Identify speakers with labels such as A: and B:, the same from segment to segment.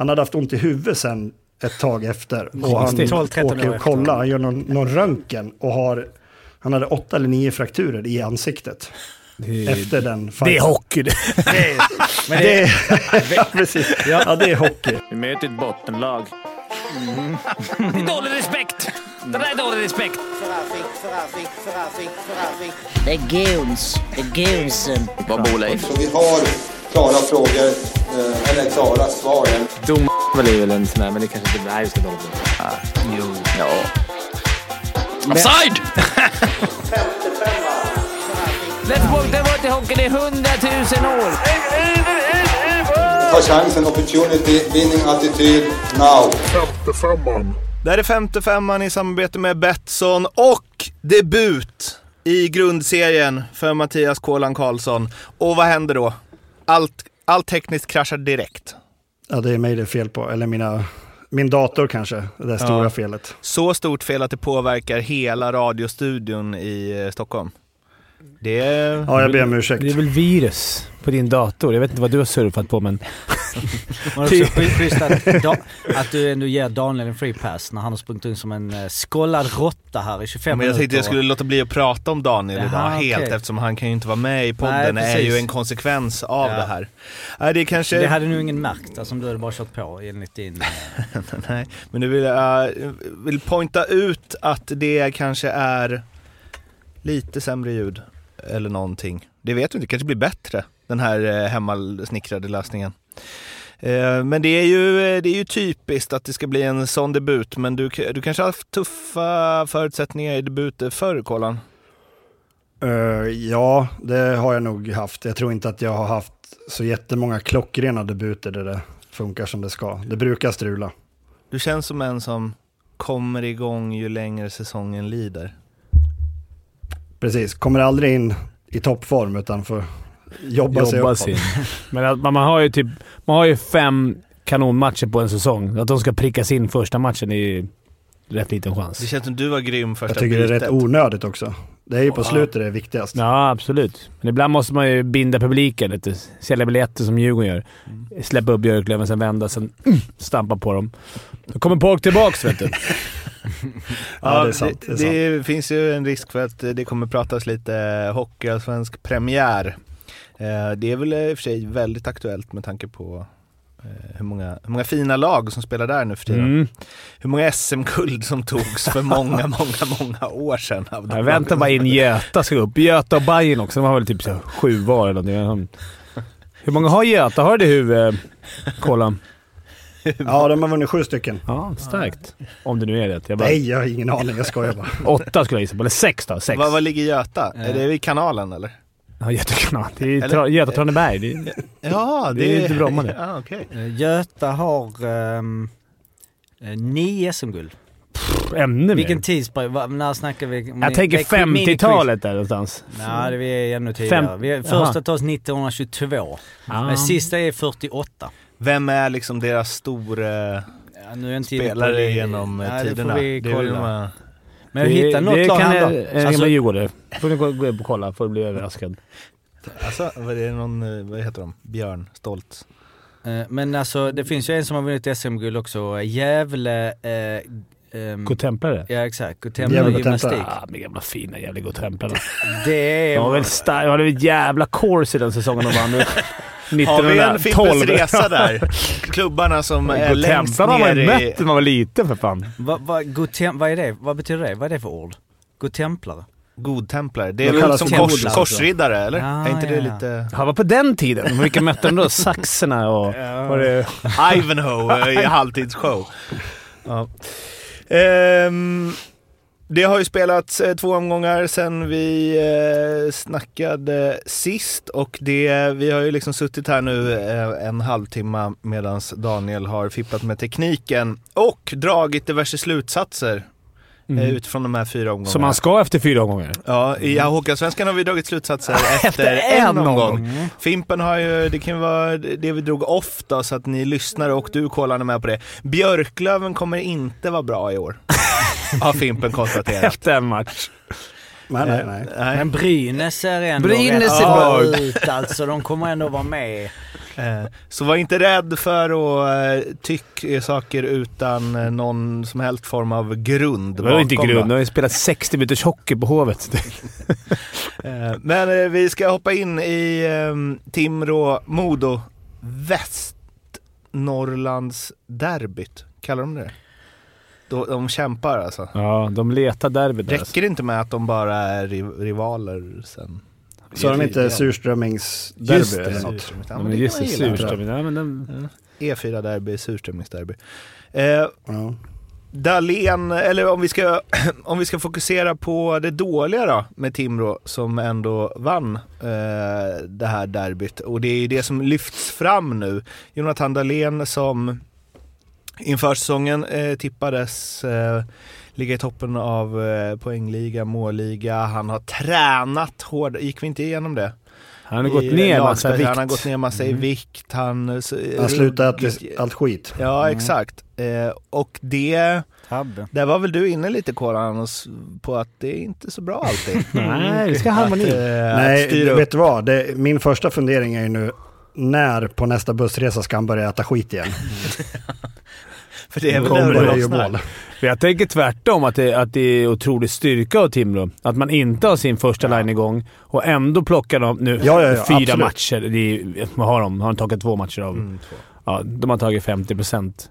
A: Han hade haft ont i huvudet sen ett tag efter. Och han
B: 12-13 år
A: åker och kollar, han gör någon, någon röntgen och har, han hade åtta eller nio frakturer i ansiktet. Efter den
C: Det är
A: fighten.
C: hockey det.
A: Det är, ja, precis. Ja, det är hockey.
D: Vi möter ett bottenlag.
E: Det är dålig respekt! Det där är dålig respekt!
F: Det är goons. Det är goonsen.
D: Vad bor Leif?
G: Så vi har klara frågor, eh, eller klara svar.
D: Dom är väl en sån där, men det kanske inte... Vi ska dåligt. Ah, jo. Ja. Offside!
E: Let's walk the water hockey, det är hundratusen år!
G: Ta chansen, opportunity, winning attityd, now.
H: Det här är femte femman i samarbete med Betsson och debut i grundserien för Mattias Kolan Karlsson. Och vad händer då? Allt, allt tekniskt kraschar direkt.
A: Ja, det är mig det är fel på. Eller mina, min dator kanske, det stora
H: Ja.
A: felet.
H: Så stort fel att det påverkar hela radiostudion i eh, Stockholm. Det är...
A: Ja, jag ber om ursäkt.
C: Det är väl virus på din dator. Jag vet inte vad du har surfat på men...
B: Men också schysst att, du ändå ger Daniel en free pass när han har sprungit in som en uh, skållad råtta här i 25
H: Men jag
B: minuter.
H: tänkte jag skulle låta bli att prata om Daniel
B: Jaha,
H: idag helt
B: okej.
H: eftersom han kan ju inte vara med i podden.
B: Nej,
H: det är ju en konsekvens av
B: Ja.
H: det här. Nej, det kanske...
B: Det hade nog ingen märkt alltså, om du hade bara kört på enligt din... eh,
H: Nej, men du vill, jag vill pointa ut att det kanske är lite sämre ljud eller någonting. Det vet du inte, det kanske blir bättre den här eh, hemmasnickrade lösningen. Eh, Men det är, ju, det är ju typiskt att det ska bli en sån debut, men du, du kanske har haft tuffa förutsättningar i debuter förr, Kolan?
A: Eh, ja, det har jag nog haft. Jag tror inte att jag har haft så jättemånga klockrena debuter där det funkar som det ska. Det brukar strula.
H: Du känns som en som kommer igång ju längre säsongen lider.
A: Precis, kommer aldrig in i toppform utan får jobba, sig
C: Jobba
A: uppåt.
C: sin. Men att man, man har ju typ... Man har ju fem kanonmatcher på en säsong. Att de ska prickas in första matchen är ju rätt liten chans.
H: Det känns som du var grym första
A: Jag tycker det är rätt onödigt också. Det är ju på slutet det är viktigast.
C: Ja, absolut. Men ibland måste man ju binda publiken lite. Sälja biljetter som Djurgården gör. Släppa upp Björklöven, sen vända, sen mm, stampa på dem. Då kommer Polk tillbaks, vet du.
A: Ja, det är sant.
H: Det,
A: är sant.
H: det finns ju en risk för att det kommer pratas lite hockeyallsvensk premiär. Eh, Det är väl i och för sig väldigt aktuellt med tanke på eh, hur många, hur många fina lag som spelar där nu för tiden.
C: Mm.
H: Hur många SM-guld som togs för många, många, många år sedan. av
C: Jag väntar bara in Göta ska upp. Göta och Bayern också. De har väl typ så sju var eller någonting. Hur många har Göta? Har du det i huvudet? Kolla.
A: Ja, de har vunnit sju stycken.
C: Ja, starkt. Om det nu är det. Jag bara,
A: Nej, jag har ingen aning. Jag skojar bara.
C: Åtta skulle jag gissa på. Eller sex då. Sex.
H: Vad, vad ligger Göta?
B: Eh.
H: Är det vid kanalen eller?
C: Ja, Göta kanal. Det är
H: Eller-
C: Tra- Göta Traneberg. Det är
H: Ja,
C: det är inte Bromma det.
H: Ja, okej.
B: Eh, Göta har um, nio SM-guld.
C: ännu mer.
B: Vilken tidsperiod? Va- När snackar vi?
C: Jag tänker
B: Det är mini-quiz.
C: 50-talet där någonstans.
B: Nej, det är ännu tidigare. Vi,
C: Jaha.
B: första tas 1922.
C: Ja.
B: Men sista är 48.
H: Vem är liksom deras stora
B: Ja, nu är jag på
H: spelare
B: det.
H: genom eh,
B: det
H: tiderna?
B: får vi
H: Det är väl
B: kolla.
H: man-
B: Men jag hittar något
C: det
B: lag
C: kan
B: här
C: jag,
B: då.
C: en
B: Alltså,
C: djurgårdare. får ni gå gå upp och kolla, får bli överraskad.
H: Alltså, vad är det någon, eh, vad heter de? Björn Stolt?
B: eh, men alltså det finns ju en som har vunnit SM-guld också. Gävle... Eh, ehm,
C: Godtemplare?
B: Ja exakt, Godtemplare
A: Godtemplare.
B: gymnastik.
C: Ah, med gamla fina jävla godtemplare.
B: Det är...
C: De var väl starka. De hade väl ett jävla course i den säsongen de vann.
H: Har vi en Fimpens
C: 1912.
H: Resa där? Klubbarna som är längst
C: har man
H: ner
C: ju
H: i...
C: mött när man var liten för fan.
B: Vad va, godtem- vad är det? Vad betyder det? Vad är det för ord? Godtemplare?
H: Godtemplare. Det
A: De
H: är väl
A: kallas
H: som kors, korsriddare eller?
B: Ja,
H: är inte det
B: ja, ja.
H: lite...
C: Ja, var på den tiden. Men Vilka mötte de då? Saxerna och... Var det...
H: Ivanhoe eh, i halvtidsshow. Ja. Um, det har ju spelats eh, två omgångar sen vi eh, snackade sist och det, vi har ju liksom suttit här nu eh, en halvtimme medan Daniel har fipplat med tekniken och dragit diverse slutsatser eh, utifrån de här fyra omgångarna.
C: Som man ska efter fyra omgångar.
H: Ja, i Hockeyallsvenskan har vi dragit slutsatser efter en omgång. Fimpen har ju, det kan vara det vi drog då, så att ni lyssnar och du Kolan är med på det. Björklöven kommer inte vara bra i år. har Fimpen konstaterat.
C: Efter en match.
A: Nej, nej, nej.
H: Nej.
B: Men Brynäs är ändå
C: Brynäs
B: rätt
C: är
B: ut alltså. De kommer ändå vara med.
H: Eh, Så var inte rädd för att eh, tycka saker utan eh, någon som helst form av grund
C: Det var inte grund. De har ju spelat 60 minuters hockey på Hovet.
H: Eh, Men eh, vi ska hoppa in i eh, Timrå, Modo, Västnorrlands derbyt. Kallar de det de, de kämpar alltså.
C: Ja, de letar derbyt där.
H: Räcker det inte med att de bara är riv- rivaler sen?
A: Så har de inte surströmmingsderby eller något?
H: Ja, men
C: just det, surströmming. Ja, men den,
H: E4-derby, surströmmingsderby. Eh,
A: Ja.
H: Dahlén, eller om vi, ska, om vi ska fokusera på det dåliga då med Timrå som ändå vann eh, det här derbyt. Och det är det som lyfts fram nu. Jonathan Dahlén som inför säsongen eh, tippades eh, ligga i toppen av eh, poängliga, målliga. Han har tränat hårt, gick vi inte igenom det?
C: han har gått ner massa vikt.
H: Han har gått ner massa i vikt. Han,
A: Han slutade äta allt skit.
H: Ja, exakt. Eh, och det,
B: Tabbe.
H: där var väl du inne lite s- på att det är inte så bra alltid.
C: Nej, vi ska ha
H: att,
C: harmoni.
H: eh, att
A: Nej,
H: styra
A: vet du vad? Det, min första fundering är ju nu, när på nästa bussresa ska han börja äta skit igen?
H: För det är väl där
A: det
H: lossnar.
A: mål.
C: Jag tänker tvärtom, att det, att det är otrolig styrka av Timrå. Att man inte har sin första line igång och ändå plockar de nu
A: Ja, ja, ja,
C: fyra
A: absolut.
C: matcher. Är, vad har de? Har de tagit två matcher av?
H: Mm, två.
C: Ja, de har tagit 50 procent.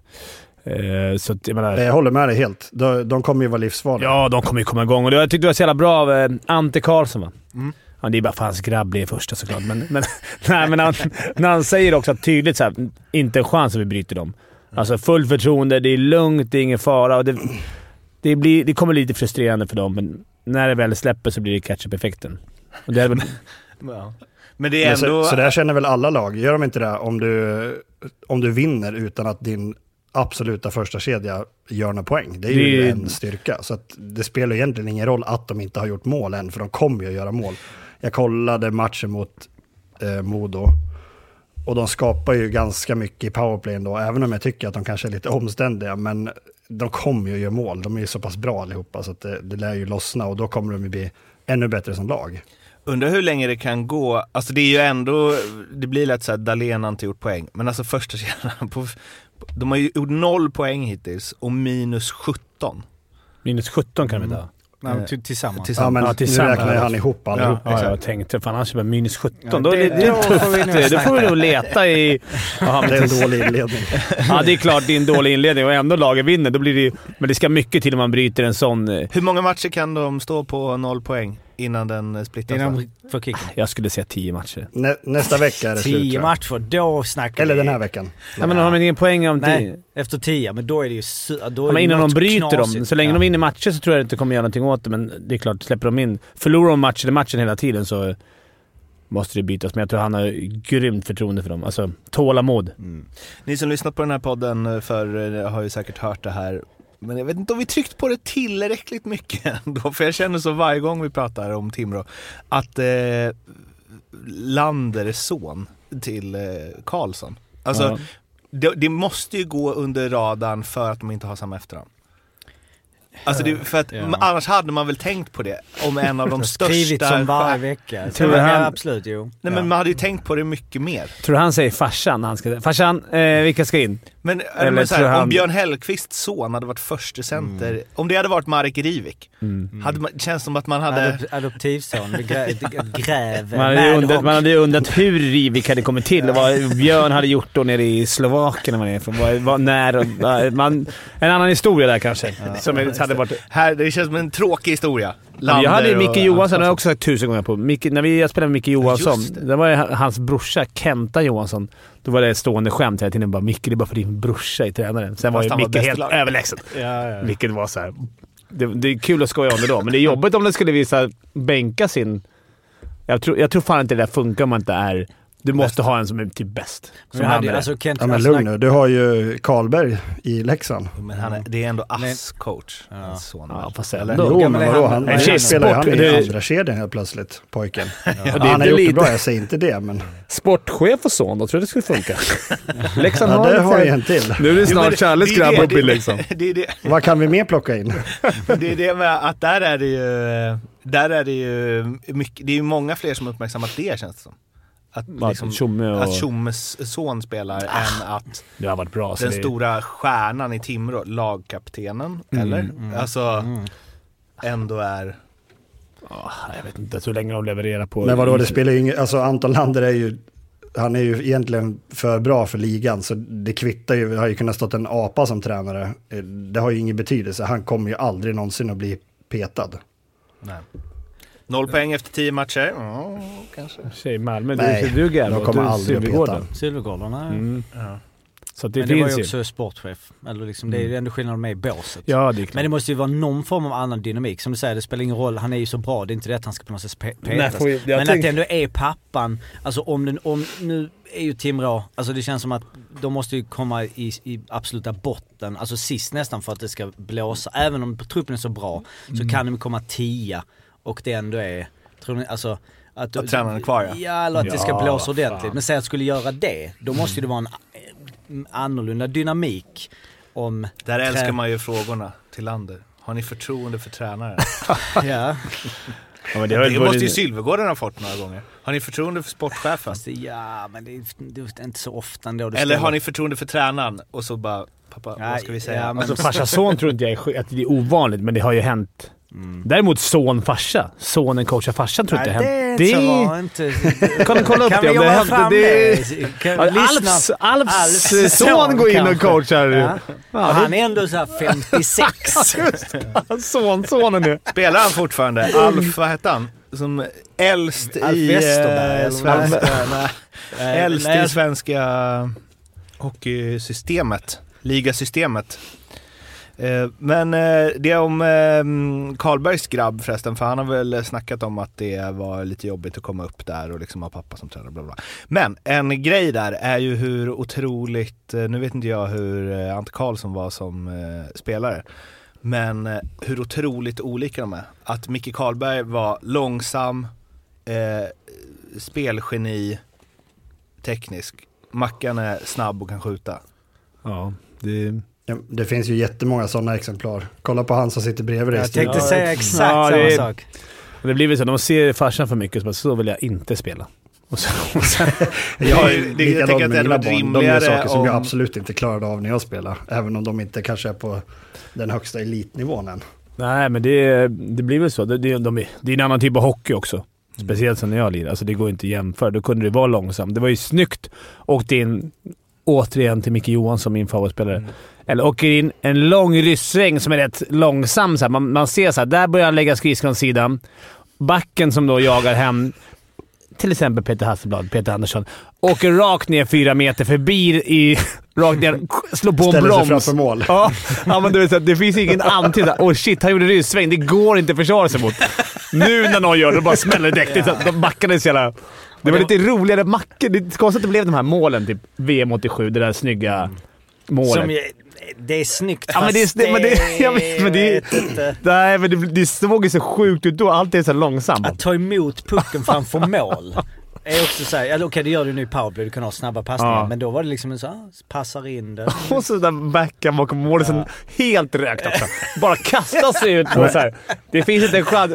C: Eh, så att, jag menar,
A: Jag håller med dig helt. De, de kommer ju vara livsfarliga.
C: Ja, de kommer ju komma igång. Och det, jag tyckte det var så jävla bra av eh, Ante Karlsson va?
H: Mm.
C: Ja, det är bara för hans grabb blir första såklart. Men, men, nej, men han, när han säger också tydligt så här, inte en chans att vi bryter dem. Alltså fullt förtroende, det är lugnt, det är ingen fara. Och det, det, blir, det kommer lite frustrerande för dem, men när det väl släpper så blir det catch-up-effekten. Väl,
H: Ja. Men det är
A: Men
H: ändå...
A: så, så där känner väl alla lag. Gör de inte det om du, om du vinner utan att din absoluta första kedja gör några poäng? Det är ju
C: Det är-
A: en styrka. Så att det spelar egentligen ingen roll att de inte har gjort mål än, för de kommer ju att göra mål. Jag kollade matchen mot eh, Modo och de skapar ju ganska mycket i powerplay ändå, även om jag tycker att de kanske är lite omständiga. Men de kommer ju att göra mål. De är ju så pass bra allihopa så att det, det lär ju lossna och då kommer de ju bli ännu bättre som lag.
H: Undrar hur länge det kan gå. Alltså det är ju ändå, det blir lätt så att Dahlén har inte gjort poäng. Men alltså första kedjan, på, de har ju gjort noll poäng hittills och minus 17.
C: minus 17 kan vi
H: Mm.
C: ta.
B: Nej, ty- tillsammans.
H: Tillsammans.
A: Ja, men
C: Ja,
A: nu
C: tillsammans.
A: räknar han ihop allihopa.
C: Ja, jag tänkte fan annars är det bara minus 17.
B: Ja,
C: då, det,
B: det-
C: det är
B: då får vi
C: det. Då får vi nog leta i... Men
A: Det är en dålig inledning.
C: Ja, det är klart det är en dålig inledning och ändå laget vinner. Då blir det men det ska mycket till om man bryter en sån... eh,
H: Hur många matcher kan de stå på noll poäng innan den eh, splittas?
B: Innan de får kicken.
C: Jag skulle säga 10 matcher.
A: Nä, nästa vecka är det slut. tror
B: Tio matcher, då snackar
A: Eller
B: vi.
A: den här veckan.
C: Ja, men har de ingen poäng om tio?
B: Nej, efter tio. Men då är det ju... Då är
C: men innan de bryter dem.
B: knasigt.
C: Så länge
B: Ja.
C: de vinner matcher så tror jag inte kommer göra någonting åt det, men det är klart, släpper de in... Förlorar de match eller matchen hela tiden så måste det bytas. Men jag tror han har grymt förtroende för dem. Alltså, tålamod.
H: Ni som lyssnat på den här podden eh, för eh, har ju säkert hört det här. Men jag vet inte om vi tryckt på det tillräckligt mycket ändå. För jag känner så varje gång vi pratar om Timrå att eh, Lander är son till eh, Karlsson. Alltså
C: Ja.
H: det, det måste ju gå under radarn för att de inte har samma efternamn. Alltså det, för att
B: Ja.
H: annars hade man väl tänkt på det om en av de
B: Skrivit
H: största...
B: som varje vecka.
C: Tror han-
B: ja, absolut, jo.
H: Nej men man hade ju tänkt på det mycket mer.
C: Tror du han säger farsan när han ska... Farsan, eh, vilka ska in?
H: Men,
C: Eller
H: men så här,
C: han-
H: om Björn Hellkvists son hade varit första center, om det hade varit Marek Rivik,
C: Mm.
H: hade man, känns som att man hade...
B: Adop adoptivson, grä, gräv.
C: Man hade, ju undrat, man hade ju undrat hur Rivik hade kommit till och vad Björn hade gjort då nere i Slovakien man är ifrån. Vad, när man, En annan historia där kanske. som är- hade varit...
H: Här, det känns som en tråkig historia.
C: Jag hade ju
H: Lander
C: Micke Johansson, det har jag också sagt tusen gånger på. Micke, när vi jag spelade med Micke Johansson,
H: det.
C: det. var ju hans brorsa Kenta Johansson. Då var det ett stående skämt hela tiden. Bara, Micke, det är bara för din brorsa i tränaren. Sen var
H: Fast
C: ju
H: var
C: Micke
H: bäst i
C: helt
H: laget.
C: överlägsen.
B: Ja, ja.
C: Vilket var så här. Det, det är kul att skoja om det då, men det är jobbigt om det skulle visa bänka sin... Jag tror, jag tror fan inte det där funkar om man inte är Du måste ha en som är typ bäst.
B: Men
C: Som han
B: hade
C: är.
B: alltså Kent
A: Ja men
B: alltså,
A: lugn nu, du har ju Karlberg i Leksand.
H: Men han är, det är ändå
B: Men-
H: ASS-coach.
B: Ja.
H: son.
C: Ja, fast ändå.
A: Jo men
B: är
A: vadå,
B: han?
A: han,
B: En
A: han spelar ju han
C: sport-
A: i
C: det-
A: andra kedjan helt plötsligt, pojken.
C: Ja,
A: Ja,
C: det är
A: han har gjort det
C: lite-
A: bra, jag säger inte det men...
C: Sportchef och son, då tror jag det skulle funka. Leksand
A: Ja
C: har
A: det
C: lite-
A: har jag en till.
C: Nu är det
H: men
C: snart
H: det-
C: Charles
H: det är
C: grabb
H: det-
C: uppe i Leksand.
H: Det är det,
A: Vad kan vi mer plocka in?
H: det är det med att där är det ju, där är det ju mycket, det är ju många fler som uppmärksammat det känns det som. Att, liksom,
C: Tjomme och...
H: att Tjommes son spelar än att
C: Det har varit bra.
H: den
C: det-
H: stora stjärnan i Timrå, lagkaptenen, eller? Alltså, ändå är...
C: Ja, jag vet inte så länge de levererar på...
A: Men vadå, det spelar ju ingen... Alltså Anton Lander är ju... Han är ju egentligen för bra för ligan, så det kvittar ju. Det har ju kunnat stått en apa som tränare. Eh, Det har ju ingen betydelse. Han kommer ju aldrig någonsin att bli petad.
H: Nej. Noll poäng efter tio matcher. Ja, kanske.
C: Tjej Malmö,
A: Nej,
C: du, du
A: de kommer
C: du
A: aldrig peta.
B: Sylvegården, nej.
C: Mm.
H: Ja.
C: Så det
B: Men det var ju också sportchef. Eller liksom, det är ju ändå skillnad med i båset.
C: Ja, det är klart.
B: Men det måste ju vara någon form av annan dynamik. Som du säger, det spelar ingen roll. Han är ju så bra. Det är inte det att han ska på något sätt pe-
C: Nej,
B: petas.
C: vi- jag
B: Men
C: tänk-
B: att det ändå är pappan. Alltså om den, om, nu är ju Timrå, alltså det känns som att de måste ju komma i, i absoluta botten, alltså sist nästan för att det ska blåsa. Även om truppen är så bra så kan de komma tia och det ändå är, tror ni, alltså att,
H: Att tränaren är kvar, ja.
B: Ja, eller att det ska
C: Ja,
B: blåsa
C: fan.
B: ordentligt. Men säg att skulle göra det, då måste det vara en eh, annorlunda dynamik om...
H: Där älskar man ju frågorna till Lander. Har ni förtroende för tränaren?
B: Ja.
C: Ja, men det
H: Det
C: varit-
H: måste ju Sylvegården ha fått några gånger. Har ni förtroende för sportchefen?
B: Det, ja, men det är, det är inte så ofta ändå. Det
H: Eller har ni förtroende för tränaren? Och så bara, pappa, vad
B: Nej,
H: ska vi säga?
B: ja, men-
C: Alltså farsas son tror inte jag är, att det är ovanligt, men det har ju hänt. Däremot son farsa. Sonen coachar farsan tror inte
B: Nej,
C: det
B: det
C: hänt.
B: så var inte...
C: Kan du kolla upp
B: kan
C: det?
B: vi
C: om det hänt?
B: fram
C: det?
B: det? Kan,
C: Alfs, Alfs,
B: Alfs
C: son går in och coachar.
B: Ja.
C: Ja,
B: han är ändå så här 56.
C: son, sonen nu.
H: Spelar han fortfarande? Alf, vad hette han? Som äldst
B: Alf
H: i...
B: Westerberg,
H: eh,
B: eller
H: svenska, äldst i
B: jag-
H: svenska hockeysystemet. Ligasystemet. Eh, men eh, det om ehm, Karlbergs grabb förresten, för han har väl snackat om att det var lite jobbigt att komma upp där och liksom ha pappa som tränare. Bla bla. Men en grej där är ju hur otroligt, eh, nu vet inte jag hur Ante Karlsson var som spelare, men hur otroligt olika de är. Att Micke Karlberg var långsam, eh, spelgeni, teknisk. Mackan är snabb och kan skjuta.
C: Ja, det...
A: Ja, Det finns ju jättemånga sådana exemplar. Kolla på han som sitter bredvid dig.
B: Jag tänkte säga exakt
C: ja,
B: samma
C: det
B: sak.
C: Det blir väl så, de ser farsan för mycket så bara, så vill jag inte spela. Och så, och sen,
H: Jag,
A: Det
H: jag tänker att det hade varit
A: barn. De gör
H: rimligare
A: saker som jag
H: om...
A: absolut inte klarade av när jag spelade. Även om de inte kanske är på den högsta elitnivån än.
C: nej, men det, det blir väl så. Det, det, de, är- det är en annan typ av hockey också. Speciellt som när jag lirade. Alltså det går inte att jämföra. Då kunde det vara långsamt. Det var ju snyggt. Åkte in, återigen till Micke Johansson, min favoritspelare. Eller åker in en lång ryssväng som är rätt långsam. Så här. Man, man ser så här, där börjar han lägga skridskon sidan. Backen som då jagar hem, till exempel Peter Hasselblad, Peter Andersson, åker rakt ner fyra meter förbi i... Rakt ner, slår på en
A: Ställer sig
C: broms.
A: framför mål.
C: Ja, ja men du vet, det finns ingen antydan. Åh oh shit, han gjorde ryssväng. Det går inte att försvara sig mot. Nu när någon gör det, då bara smäller det direkt. Ja. De backarna är så jävla... Det var lite roligare mackor. Det är konstigt att det blev de här målen, typ VM 87, det där snygga målet.
B: Som, det är snyggt
C: Ja, men det är- men det- jag vet, men det
B: inte.
C: Nej, men det, det såg ju så sjukt ut då. Allt är så långsamt.
B: Att ta emot pucken framför mål är också såhär, ja, okej det gör du nu i powerplay, du kan ha snabba passningar.
C: Ja.
B: Men då var det liksom en så här, passar in det.
C: Och så där backa bakom målet, sen helt rökt också. Bara kasta sig ut så här. Det finns inte en chans.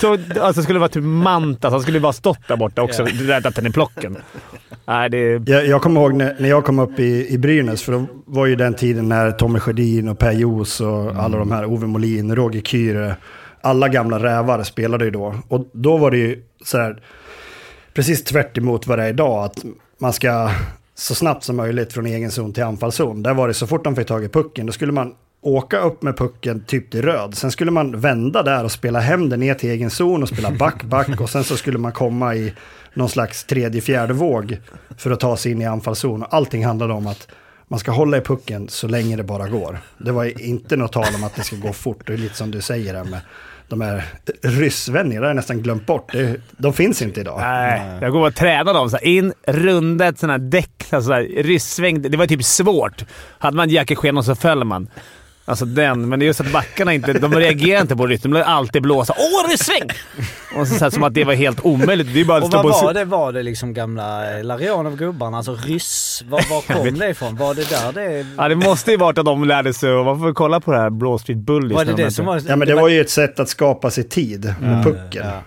C: Så, alltså skulle det vara typ Mantas, han skulle bara stått där borta också. Räddat den i plocken. Nej, det...
A: Jag, jag kommer ihåg när, när jag kom upp i, i Brynäs, för då var ju den tiden när Tommy Sjödin och Per Jos och alla de här, Ove Molin, Roger Kyre, alla gamla rävar spelade ju då. Och då var det ju sådär, precis tvärt emot vad det är idag, att man ska så snabbt som möjligt från egen zon till anfallszon. Där var det så fort de fick tag i pucken, då skulle man åka upp med pucken typ till röd. Sen skulle man vända där och spela hem den ner till egen zon och spela back, back och sen så skulle man komma i någon slags tredje, fjärde våg för att ta sig in i anfallszon. Och allting handlade om att Man ska hålla i pucken så länge det bara går. Det var inte något tal om att det ska gå fort. Det är lite som du säger här med de här ryssvännerna, det har jag nästan glömt bort. Det, de finns inte idag.
C: Nej, jag går och tränar dem. Så här, in, runda ett sånt här däck, alltså så här, ryssväng. Det var typ svårt. Hade man jackeskenan så föll man. Alltså den, men det är just att backarna inte... De reagerar inte på rytm. De alltid blåsa “Åh, ryssväng!” Och så, så här, Som att det var helt omöjligt. Det är bara att
B: Och
C: stå
B: vad
C: på...
B: var det? Var det liksom gamla eh, Larionov-gubbarna? Alltså ryss? Var, var kom det ifrån? Var det där det...
C: Ja, det måste ju varit att de lärde sig Man får kolla på det här Blå Street Bullies.
B: Var det det som var...
A: Ja, men det var ju ett sätt att skapa sig tid med pucken.
B: Ja.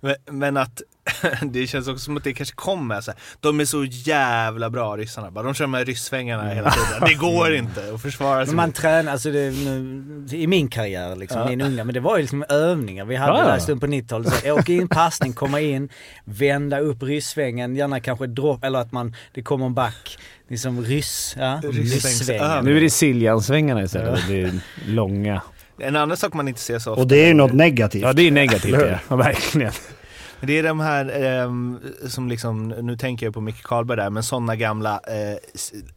H: Men, men att det känns också som att det kanske kommer så här. De är så jävla bra ryssarna. Bara de kör med ryssvängarna hela tiden. Det går inte att försvara sig.
B: Men man tränar, alltså det, nu, i min karriär liksom, min unga, men det var ju liksom övningar. Vi hade
C: Ja, ja.
B: där stund på 90-talet. Så Åka in, passning, komma in, vända upp ryssvängen, gärna kanske dropp, eller att man, det kommer en back. Liksom ryss, ja, ryssvängen.
C: Nu är det Siljansvängarna istället. Det är långa.
H: En annan sak man inte ser så ofta.
A: Och det är ju något negativt.
C: Ja, det är negativt det. Ja, verkligen.
H: Det är de här ehm, som liksom, nu tänker jag på Micke Karlberg där, men sådana gamla eh,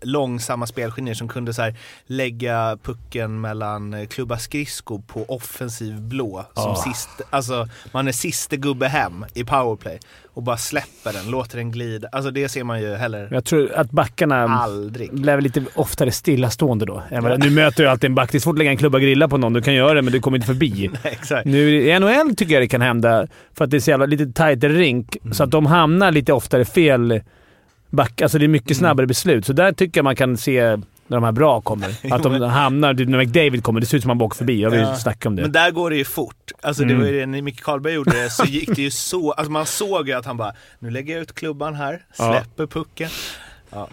H: långsamma spelgenier som kunde så här, lägga pucken mellan eh, klubba skridsko på offensiv blå. Som
C: Ja.
H: sist, alltså man är siste gubbe hem i powerplay och bara släpper den, låter den glida. Alltså det ser man ju heller
C: Jag tror att backarna
H: aldrig.
C: blev lite oftare stillastående då. Nu möter du alltid en back. Det är svårt att lägga en klubba grilla på någon. Du kan göra det, men du kommer inte förbi.
H: Exakt.
C: Nu i NHL tycker jag det kan hända, för att det är så jävla lite tajtare rink, så att de hamnar lite oftare fel back. Alltså det är mycket snabbare beslut. Så där tycker jag man kan se när de här bra kommer. Att de hamnar... typ När McDavid kommer, det ser ut som att man bara åker förbi. Jag vill
H: Ja.
C: snacka om det.
H: Men där går det ju fort. Alltså det
C: Mm.
H: var ju det, när Micke Karlberg gjorde det så gick det ju så, alltså man såg ju att han bara, nu lägger jag ut klubban här,
C: Ja.
H: släpper pucken. Ja.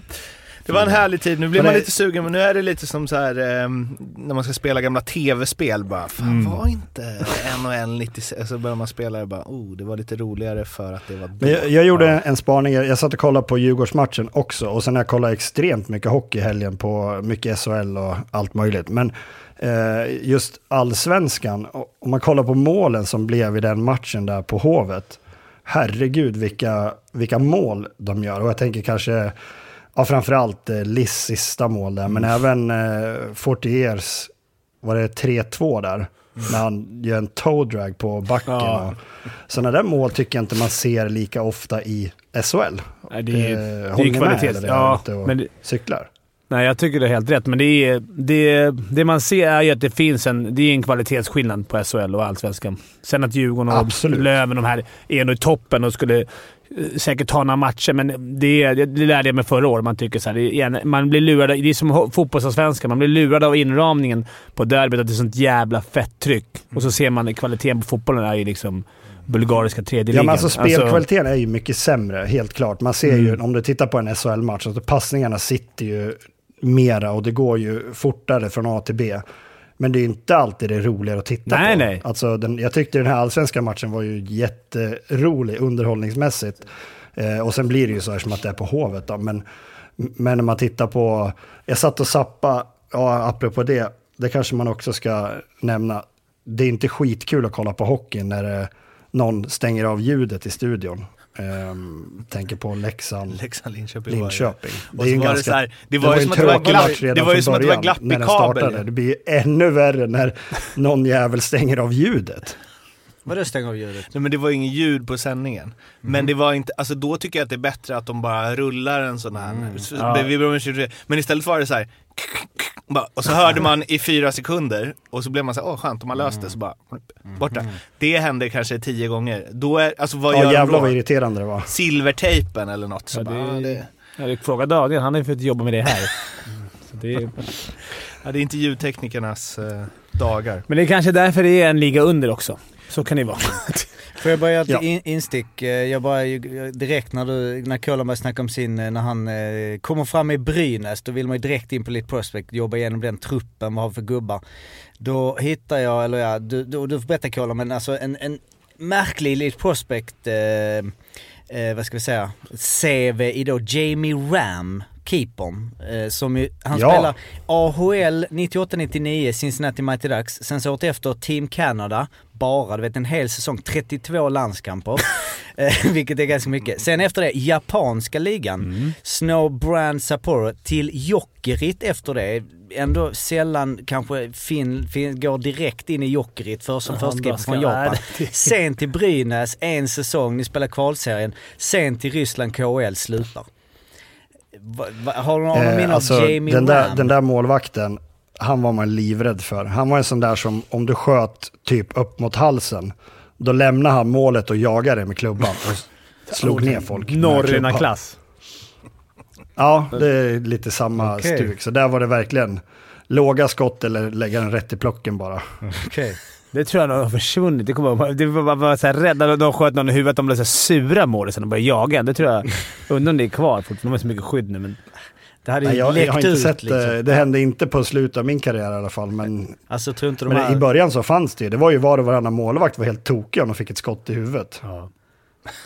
H: Det var en härlig tid, nu blir man
A: det-
H: lite sugen men nu är det lite som så här ehm, när man ska spela gamla tv-spel bara, fan
C: Mm.
H: var inte NHL 96, så börjar man spela och bara, oh det var lite roligare för att det var då.
A: Jag, jag gjorde en spaning, jag satt och kollade på Djurgårdsmatchen också och sen har jag kollat extremt mycket hockey i helgen på mycket SHL och allt möjligt. Men eh, just allsvenskan, och- om man kollar på målen som blev i den matchen där på Hovet, herregud vilka, vilka mål de gör. Och jag tänker kanske, ja framförallt eh, Liss sista mål där, men även eh, Fortiers, var det 3-2 där? När han gör en toe drag på backen.
C: Ja.
A: Sådana där mål tycker jag inte man ser lika ofta i SHL.
C: Nej, det är,
A: Eh,
C: det är
A: med,
C: kvalitet.
A: är
C: Ja, men det,
A: cyklar.
C: nej, jag tycker det är helt rätt. Men det, är, det, det man ser är ju att det finns en, det är en kvalitetsskillnad på SHL och Allsvenskan. Sen att Djurgården och
A: Absolut.
C: Löven de här är nog i toppen och skulle säkert ta några matcher, men det, det lärde jag mig förra året. Man tycker så här, man blir lurad. Det är som fotbollsallsvenskan. Man blir lurad av inramningen på derbyt, att det är sånt jävla fett tryck. Och så ser man kvaliteten på fotbollen är ju liksom bulgariska tredje
A: Ja,
C: ligan.
A: men alltså spelkvaliteten är ju mycket sämre, helt klart. Man ser ju, om du tittar på en SHL-match, alltså passningarna sitter ju mera och det går ju fortare från A till B. Men det är inte alltid det är roligare att titta
C: Nej,
A: på.
C: nej.
A: Alltså, den, jag tyckte den här allsvenska matchen var ju jätterolig underhållningsmässigt. Eh, och sen blir det ju så här som att det är på Hovet då. Men, men när man tittar på, jag satt och sappa, ja apropå det, det kanske man också ska nämna. Det är inte skitkul att kolla på hockey när eh, någon stänger av ljudet i studion. Ehm, tänker på Leksand,
H: Leksand, Linköping. var det.
A: Linköping.
H: Och så var det här, det var
A: var
H: ju
A: en
H: som att det var glapp- det var ju som att det var
A: början
H: glapp i
A: när den
H: kabel.
A: startade. Det blir ju ännu värre när någon jävel stänger av ljudet.
B: Vadå stäng av ljudet?
H: Nej men det var ju ingen ljud på sändningen. Men det var inte, alltså då tycker jag att det är bättre att de bara rullar en sån här. Så-
C: Ja.
H: Men istället var det så här. Och så hörde man i fyra sekunder och så blev man så här, åh skönt, de har löst det, så bara borta. Det hände kanske tio gånger. Då är, alltså vad
A: Ja
H: gör
A: jävlar vad irriterande det var.
H: Silvertejpen eller något. Så
C: Ja,
H: bara,
C: det-
H: ja, det,
C: fråga Daniel, han har ju fått jobba med det här. Så det är,
H: ja, det är inte ljudteknikernas eh, dagar.
C: men det är kanske därför det är en liga under också. Så kan det vara.
B: Får jag bara göra ett
A: Ja.
B: in, instick? Eh, Jag bara direkt när du, när Kolan började snacka om sin, eh, när han eh, kommer fram i Brynäs, då vill man ju direkt in på Lite Prospect, jobba igenom den truppen, vad har för gubbar. Då hittar jag, eller ja, du, du, du får berätta Kolan, men alltså en, en märklig Lite Prospect, eh, eh, vad ska vi säga, CV i då Jamie Ram. keepern. Eh, som ju, han
A: Ja.
B: spelar AHL 98-99, Cincinnati Mighty Ducks. Sen så året efter Team Canada, bara du vet en hel säsong, 32 landskamper. eh, vilket är ganska mycket. Sen efter det, japanska ligan. Snow Brand Sapporo till Jokerit efter det. Ändå sällan kanske Finn, Finn går direkt in i Jokerit för som
C: Ja,
B: från Japan. Sen till Brynäs, en säsong, ni spelar kvalserien. Sen till Ryssland, KHL, slutar. Har du någon
A: Eh,
B: minne av
A: alltså,
B: Jamie
A: den, där,
B: Ram?
A: den där målvakten, han var man livrädd för. Han var en sån där som om du sköt typ upp mot halsen, då lämnade han målet och jagade med klubban och slog ner folk. med klubban.
C: Norrena-klass.
A: Ja, det är lite samma
B: Okej.
A: stuk. Så där var det verkligen låga skott eller lägga den rätt i plocken bara.
B: Okej.
C: Det tror jag nog har försvunnit. Det, kommer, det var bara, så här rädda. De- De sköt någon i huvudet. De blev så sura mål sen och började jaga. Det tror jag... Undrar om det är kvar fortfarande. De har så mycket skydd nu men...
B: Det hade ju
A: Nej, jag,
B: läckt
A: jag har inte
B: ut
A: sett
B: liksom.
A: det. Det hände inte på slutet av min karriär i alla fall. Men,
B: Alltså tror inte de
A: men
B: här...
A: i början så fanns det ju. Det var ju var och varannan målvakt var helt tokiga om de fick ett skott i huvudet.
C: Ja.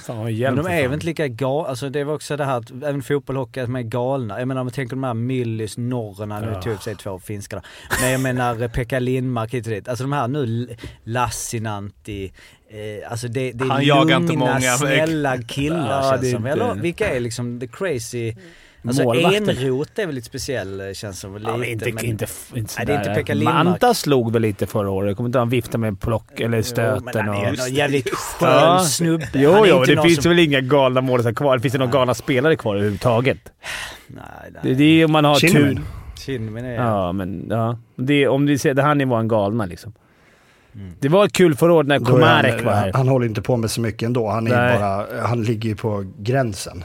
C: Fan
B: Men de är
C: fan.
B: väl inte lika galna, alltså det var också det här att även fotboll och hockey, de är galna. Jag menar om man tänker de här Myllys, Norrena, nu tog och för sig två finska då. Men jag menar eh, Pekka Lindmark hit och dit. Alltså de här nu, Lassinantti, eh, alltså det, det är
H: Han jagar inte
B: lugna,
H: många,
B: snälla killar
C: Ja,
B: känns som.
C: inte-
B: Eller vilka är liksom the crazy... Alltså
C: Målvakter.
B: Enroth är väl lite speciell eh, känns som. Lite,
C: Ja, men inte,
B: men-
C: inte, inte
B: Nej, det är inte. Pekka Lindmark.
C: Manta slog väl lite förra året. Kommer inte han viftade med plock eller
B: Jo, men
C: stöten
B: han är
C: och...
B: en jävligt skön
C: Ja.
B: snubbe.
C: Jo,
B: Han är
C: jo, det finns
B: som...
C: väl inga galna målisar kvar. Det finns det några galna spelare kvar överhuvudtaget.
B: Nej, nej.
C: Det, det är om man har tur.
A: Kinnaman.
B: Kinnaman är...
C: Ja, men ja. Det, är- om du ser, det här nivån galna liksom.
B: Mm.
C: Det var ett kul förråd när
A: är
C: Komarek
A: han,
C: var här.
A: han håller inte på med så mycket ändå. Han, är
C: Nej.
A: bara, han ligger ju på gränsen.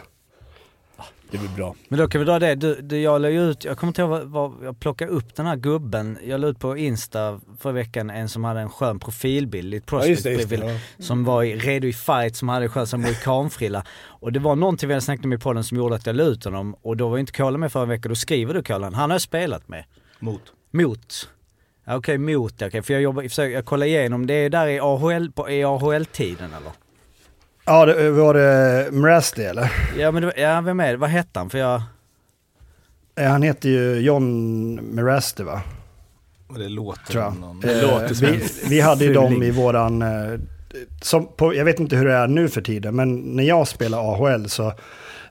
C: Det blir bra.
B: Men då kan vi dra det. Du, du, jag la ut, jag kommer inte ihåg vad, jag plockade upp den här gubben. Jag la ut på Insta förra veckan en som hade en skön profilbild, lite prospect Som var i, redo i fight, som hade skön som mohikanfrilla. Och det var någonting vi hade snackat om i podden som gjorde att jag la ut honom. Och då var inte Kolan med förra veckan, då skriver du Kolan, han har jag spelat med.
H: Mot.
B: Mot. Ja, Okej, mot okej. För jag jobbar, jag försöker, jag kollar igenom, det är där i AHL, på, i AHL-tiden eller?
A: Ja, det, var det Mrasty eller?
B: Ja men det, ja, vem är det? Vad hette han? För jag...
A: Han heter ju John Mrasty va?
H: Och det låter
A: Tror jag.
H: som någon...
A: Eh,
C: låter som
A: vi, vi hade ju dem i våran... eh, Som på, jag vet inte hur det är nu för tiden, men när jag spelar AHL så...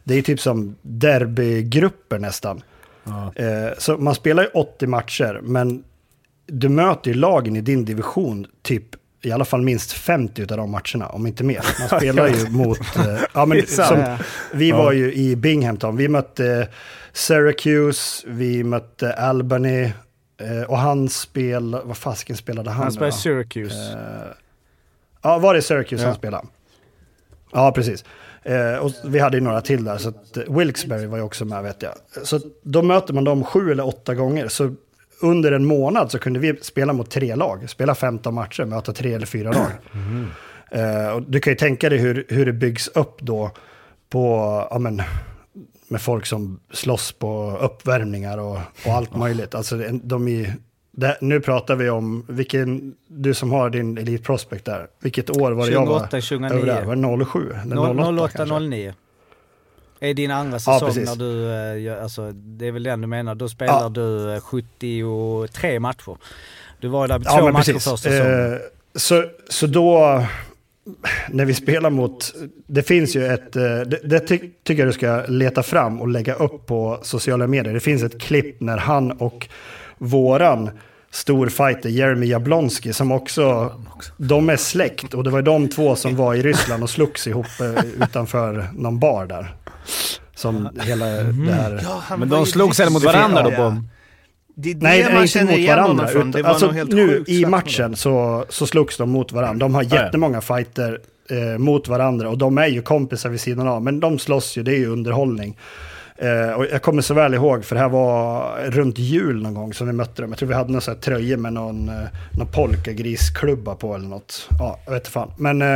A: Det är typ som derbygrupper nästan.
C: Ja.
A: Eh, Så man spelar ju 80 matcher, men du möter ju lagen i din division typ i alla fall minst 50 av de matcherna, om inte mer. Man spelar ju mot... eh, Ja, men som, vi var ju i Binghamton, vi mötte Syracuse, vi mötte Albany eh, och han spel... Vad fasken spelade han
B: Han i
A: då?
B: Syracuse.
A: Eh, Ja, var det Syracuse
B: Ja.
A: han spelade? Ja, precis. Och vi hade ju några till där, så att Wilkesbury var ju också med vet jag. Så då möter man dem sju eller åtta gånger. Så under en månad så kunde vi spela mot tre lag. Spela 15 matcher, möta tre eller fyra lag. Eh, och du kan ju tänka dig hur, hur det byggs upp då på, ja men, med folk som slåss på uppvärmningar och, och allt möjligt. Alltså de är, det, nu pratar vi om, vilken, du som har din Elite Prospect där, vilket år var det jag var
B: 28, 29.
A: över där? Var det 07? Eller 08,
B: 08,
A: kanske?
B: 09. Är din andra säsong
A: precis.
B: när du, eh, alltså det är väl den du menar, då spelar
A: Ja.
B: du eh, 73 matcher. Du var där
A: Ja,
B: två
A: men
B: matcher
A: precis.
B: första säsongen.
A: Eh, så, så då, när vi spelar mot, det finns ju ett, eh, det, det ty, tycker jag du ska leta fram och lägga upp på sociala medier. Det finns ett klipp när han och våran storfighter Jeremy Jablonski som också, de är släkt och det var de två som var i Ryssland och slogs ihop eh, utanför någon bar där. Som hela det här...
H: Ja,
C: Men de slogs eller mot varandra då?
H: Ja.
C: På,
H: Det är det
A: Nej,
H: man
A: inte mot varandra. Utan,
H: Det var
A: alltså,
H: helt
A: nu i matchen så, så slogs de mot varandra. De har jättemånga fighter eh, mot varandra och de är ju kompisar vid sidan av. Men de slåss ju, det är ju underhållning. Eh, och jag kommer så väl ihåg, för det här var runt jul någon gång som vi mötte dem. Jag tror vi hade någon sån här tröja med någon, eh, någon polkagrisklubba på eller något. Ja, jag vet inte fan. Men eh,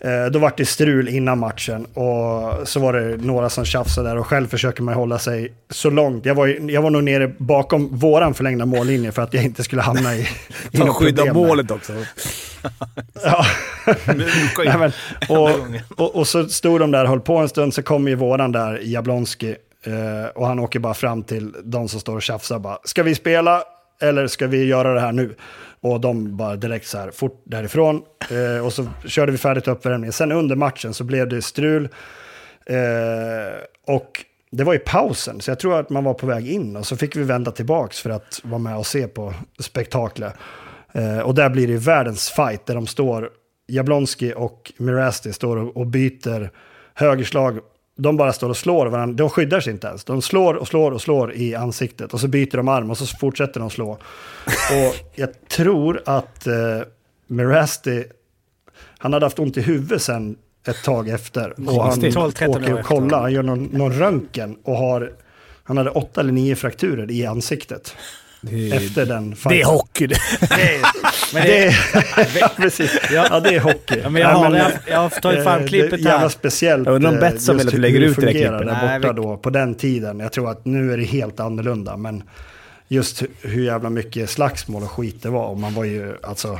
A: eh, då var det strul innan matchen och så var det några som tjafsade där och själv försöker man hålla sig så långt. Jag var, ju- jag var nog nere bakom våran förlängda mållinje för att jag inte skulle hamna i, i
C: skydda målet också.
A: Ja. Nej, men, och, och, och så stod de där och höll på en stund, så kom ju våran där, Jablonski, Eh, och han åker bara fram till de som står och tjafsar bara, ska vi spela eller ska vi göra det här nu? Och de bara direkt så här, fort därifrån. Eh, och så körde vi färdigt uppvärmningen. Sen under matchen så blev det strul. Eh, och det var i pausen, så jag tror att man var på väg in. Och så fick vi vända tillbaks för att vara med och se på spektaklet. Eh, och där blir det världens fight, där de står, Jablonski och Mirasti står och, och byter högerslag. De bara står och slår varandra, de skyddar sig inte ens. De slår och slår och slår i ansiktet. Och så byter de arm och så fortsätter de slå. Och jag tror att eh, Mirasti, han hade haft ont i huvudet sen ett tag efter. Och han
B: 12-13 år
A: åker och kollar, han gör någon, någon röntgen och har, han hade åtta eller nio frakturer i ansiktet. Efter den fighten.
C: Det är hockey det.
B: Men
A: Det
B: det,
A: är, ja, precis. Ja, det är hockey.
B: ja, men jag, har, jag, jag har tagit fram klippet
A: det är jävla
B: här.
A: speciellt.
C: Jag undrar om
A: eh,
C: Betsson vill att vi lägger
A: det
C: ut det där klippet.
A: där borta då, på den tiden. Jag tror att nu är det helt annorlunda, men just hur- jävla mycket slagsmål och skit det var. Och man var ju, alltså,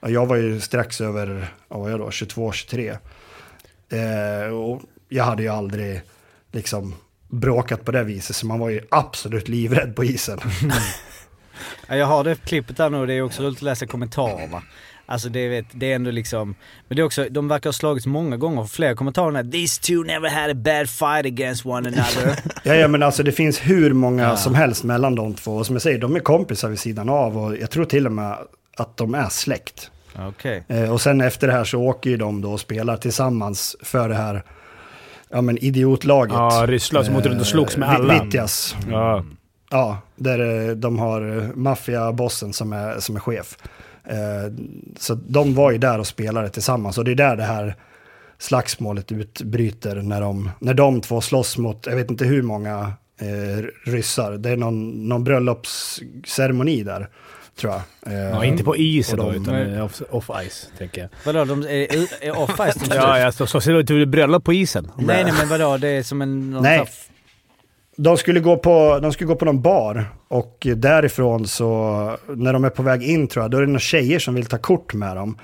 A: ja, jag var ju strax över, vad var jag då, 22-23. Eh, och jag hade ju aldrig liksom bråkat på det viset, så man var ju absolut livrädd på isen.
B: Ja, jag har det klippet där nu och det är också roligt att läsa kommentarerna. Alltså det, vet, det är ändå liksom, men det är också, de verkar ha slagits många gånger för flera kommentarer är These two never had a bad fight against one another.
A: Ja, ja, men alltså det finns hur många som helst mellan de två. Och som jag säger, de är kompisar vid sidan av och jag tror till och med att de är släkt.
B: Okej.
A: Eh, och sen efter det här så åker ju de då och spelar tillsammans för det här ja, men idiotlaget.
C: Ja, Ryssland som åkte runt och slogs med
A: Vi-
C: alla.
A: Vitjas.
C: Ja.
A: Ja, där eh, de har eh, maffiabossen som är, som är chef. Eh, Så de var ju där och spelade tillsammans och det är där det här slagsmålet utbryter när de, när de två slåss mot, jag vet inte hur många eh, ryssar. Det är någon, någon bröllopsceremoni där, tror jag. Eh,
C: ja, inte på isen
A: och
C: då,
A: de-
C: utan off, off ice, tänker jag.
B: Vadå, de är, är off-ice? de
C: Ja, ja så, så ser det ut bröllop på isen.
B: Nej nej men vadå, det är som en... någon
A: Nej. De skulle, gå på, de skulle gå på någon bar och därifrån så, när de är på väg in tror jag, då är det några tjejer som vill ta kort med dem.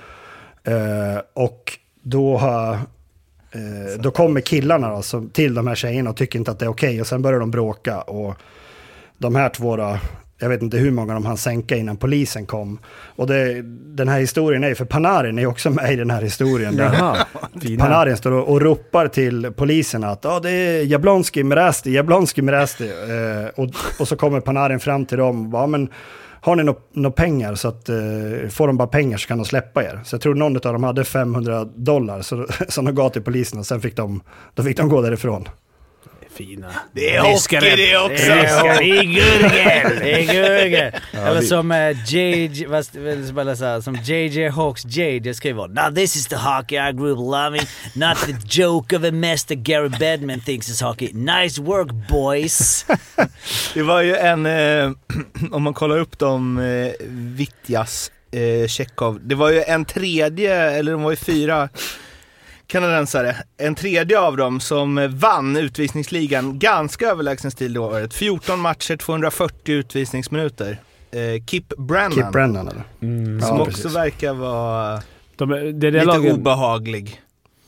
A: Eh, och då, eh, då kommer killarna då, som, till de här tjejerna och tycker inte att det är okej och sen börjar de bråka. Och de här två då, jag vet inte hur många de hann sänka innan polisen kom. Och det, den här historien är ju, för Panarin är också med i den här historien. där
C: Jaha.
A: Panarin står och, och ropar till polisen att ah, det är Jablonski Mirasti, Jablonski Mirasti. Eh, och, och så kommer Panarin fram till dem och bara, "Ja, men har ni några nå pengar så att eh, får de bara pengar så kan de släppa er. Så jag tror någon av dem hade 500 dollar så, som de gav till polisen och sen fick de, då fick de gå därifrån.
C: Fina.
H: Det är hockey det också!
B: Det är gurgel! Det är gurgel! Eller som JJ, vad vad som JJ Hawks JJ skriver Now this is the hockey I grew up loving, not the joke of a mess that Gary Bedman thinks is hockey. Nice work boys!
H: Det var ju en, eh, om man kollar upp dem, eh, Vitjas, eh, Tjechov. Det var ju en tredje, eller de var ju fyra kanadensare. En tredje av dem som vann utvisningsligan ganska överlägsen stil det året. 14 matcher, 240 utvisningsminuter. Eh, Kip Brennan,
A: Kip Brennan eller?
C: Mm.
H: som
A: Ja,
H: också
A: precis.
H: verkar vara
C: De, det, det,
H: lite
C: laget,
H: obehaglig.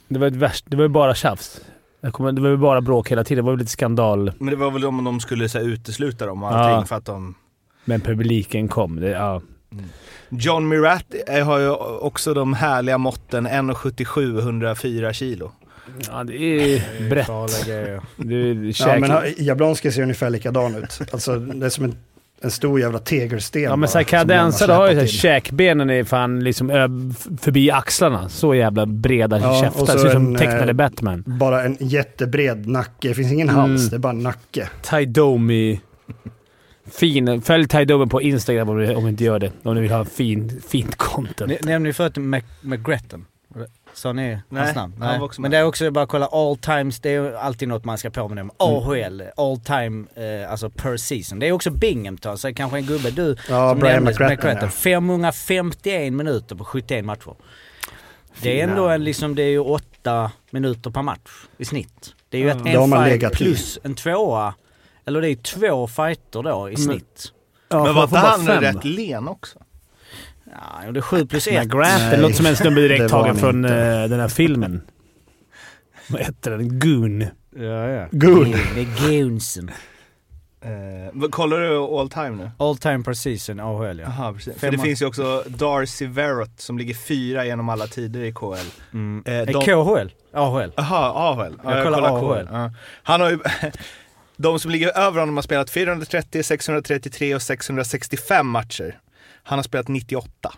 C: det var ett värst, det var ju bara tjafs. Kommer, det var ju bara bråk hela tiden. Det var ju lite skandal.
H: Men det var väl om de skulle så här, utesluta dem och allting
C: Ja.
H: för att de...
C: Men publiken kom. Det, ja.
H: John Mirat eh, har ju också de härliga måtten 1,77 104 kilo.
C: ja, det är brett.
B: Grejer.
C: Du,
A: Ja, men Jablonski ser ungefär likadan ut. Alltså det är som en, en stor jävla tegelsten.
C: Ja men såhär kanadensare har ju
A: in.
C: käkbenen är fan liksom förbi axlarna. Så jävla breda
A: Ja,
C: käftar.
A: och så
C: Ser ut som
A: en,
C: tecknade
A: eh,
C: Batman.
A: Bara en jättebred nacke. Det finns ingen
C: Mm.
A: hals, det är bara en nacke.
C: Ty Domi. Fin. Följ Domi på Instagram om ni, om ni inte gör det. Om ni vill ha fin, fint content.
B: Ni- Nämnde ni förut Mac- McGretton? Sa ni
H: Nej,
B: hans namn?
H: han var också
B: Men det är också bara att kolla all times, det är ju alltid något man ska påminna om. AHL, all time, eh, alltså per season. Det är också Binghamton, så kanske en gubbe du
A: Ja,
B: som
A: Brian
B: nämndes,
A: McGrattan, ja.
B: 551 minuter på 71 matcher. Det är ändå en, liksom, det är ju åtta minuter per match i snitt. Det är ju ett
A: har man
B: en fight
A: i.
B: plus en tvåa, eller det är två fighter då i snitt.
C: Ja,
H: Men var inte han
C: fem.
H: rätt len också?
B: Ja, det är sju plus ett.
C: McGrath. Det
A: Nej,
C: låter som en snubbe direkt tagen från eh, den här filmen. Vad heter den? Goon.
B: Ja, ja.
A: Good.
B: Det är Gunsen.
H: Eh, vad- kollar du all time nu?
B: All time per season, AHL ja.
H: Jaha, precis. För det finns ju också Darcy Verrett som ligger fyra genom alla tider i KL.
B: Mm.
H: Eh, de-
B: KHL? AHL.
H: Jaha, AHL. Ja,
B: Jag kollar
H: kollar
B: AHL.
H: Ja. Han har ju... De som ligger över honom har spelat 430, 633 och 665 matcher. Han har spelat 98.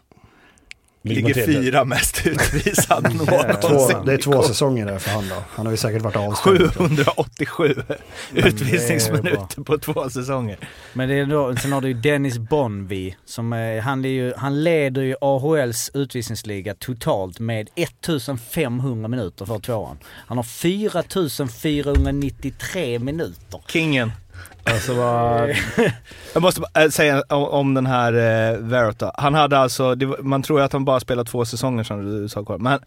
C: Ligger
H: fyra mest utvisad
A: Två,
H: någonsin.
A: det är två säsonger där för han då. Han har ju säkert varit avstängd.
H: 787
B: det är
H: utvisningsminuter på två säsonger.
B: Men det är då, sen har du ju Dennis Bonvi som är, han, är ju, han leder ju AHLs utvisningsliga totalt med 1500 minuter för tvåan. Han har 4493 minuter.
H: Kingen.
C: Alltså vad...
H: Jag måste bara, äh, säga om, den här eh, då. Han hade alltså, var- man tror ju att han bara spelat två säsonger som du sa Carl. Men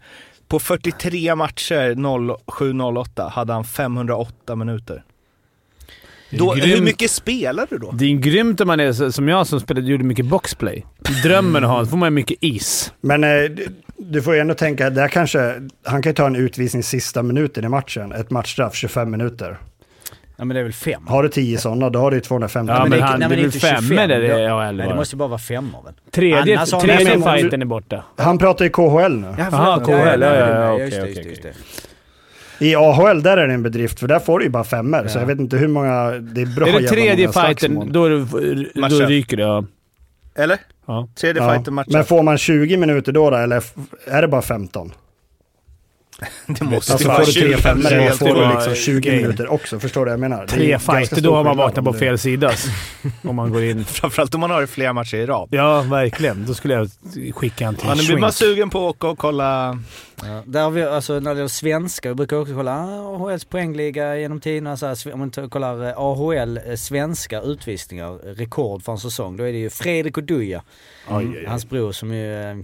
H: på 43 matcher 07-08 hade han 508 minuter. Då, hur mycket spelar du då?
C: Det är grymt om man är som jag som spelade, gjorde mycket boxplay. Drömmen att ha, så får man mycket is.
A: Men eh, du- du får ju ändå tänka, där kanske, han kan ju ta en utvisning sista minuten i matchen. Ett matchstraff, 25 minuter.
B: Ja men det är väl fem?
A: Har du 10 sådana, då har du ju 250
C: Ja, men
A: minuter.
C: han-
B: nej,
C: det är väl
B: inte
C: femmor
B: 25.
C: där i
B: Då-
C: AHL
B: Nej det måste ju bara vara femmor väl?
C: Tredje,
B: Annars
C: tredje
A: Nej, men-
C: fighten är borta.
A: Han pratar ju KHL nu.
C: Jaha, KHL, ja, ja, ja,
B: just
C: okej,
B: det,
C: okej,
B: just det,
C: okej.
B: just det.
A: I AHL där är det en bedrift, för där får du ju bara femmer. Så
B: Ja.
A: jag vet inte hur många, det är bra
C: Är det tredje fighten, då, är det, då ryker det. Ja.
H: Eller?
C: Ja.
H: Tredje
A: Ja.
H: fighten matchen.
A: Men får man 20 minuter då, då eller är det bara 15?
H: Det måste
A: Alltså
H: vara
A: får du tre
H: 20
A: femmor då får du liksom 20
C: grej.
A: minuter också. Förstår du vad jag menar?
C: Tre fighter, då har man vaknat på fel sida. om man går in.
H: Framförallt om man har det flera matcher i rad.
C: Ja, verkligen. Då skulle jag skicka han till
H: Ja,
C: en
H: nu blir man sugen på att åka och kolla.
B: Ja, där har vi, alltså när det gäller svenska, vi brukar också kolla ah, AHLs poängliga genom tiderna. Så här, om man kollar eh, AHL eh, svenska utvisningar, rekord för en säsong, då är det ju Fredrik Oduya,
C: oj.
B: hans bror som ju eh,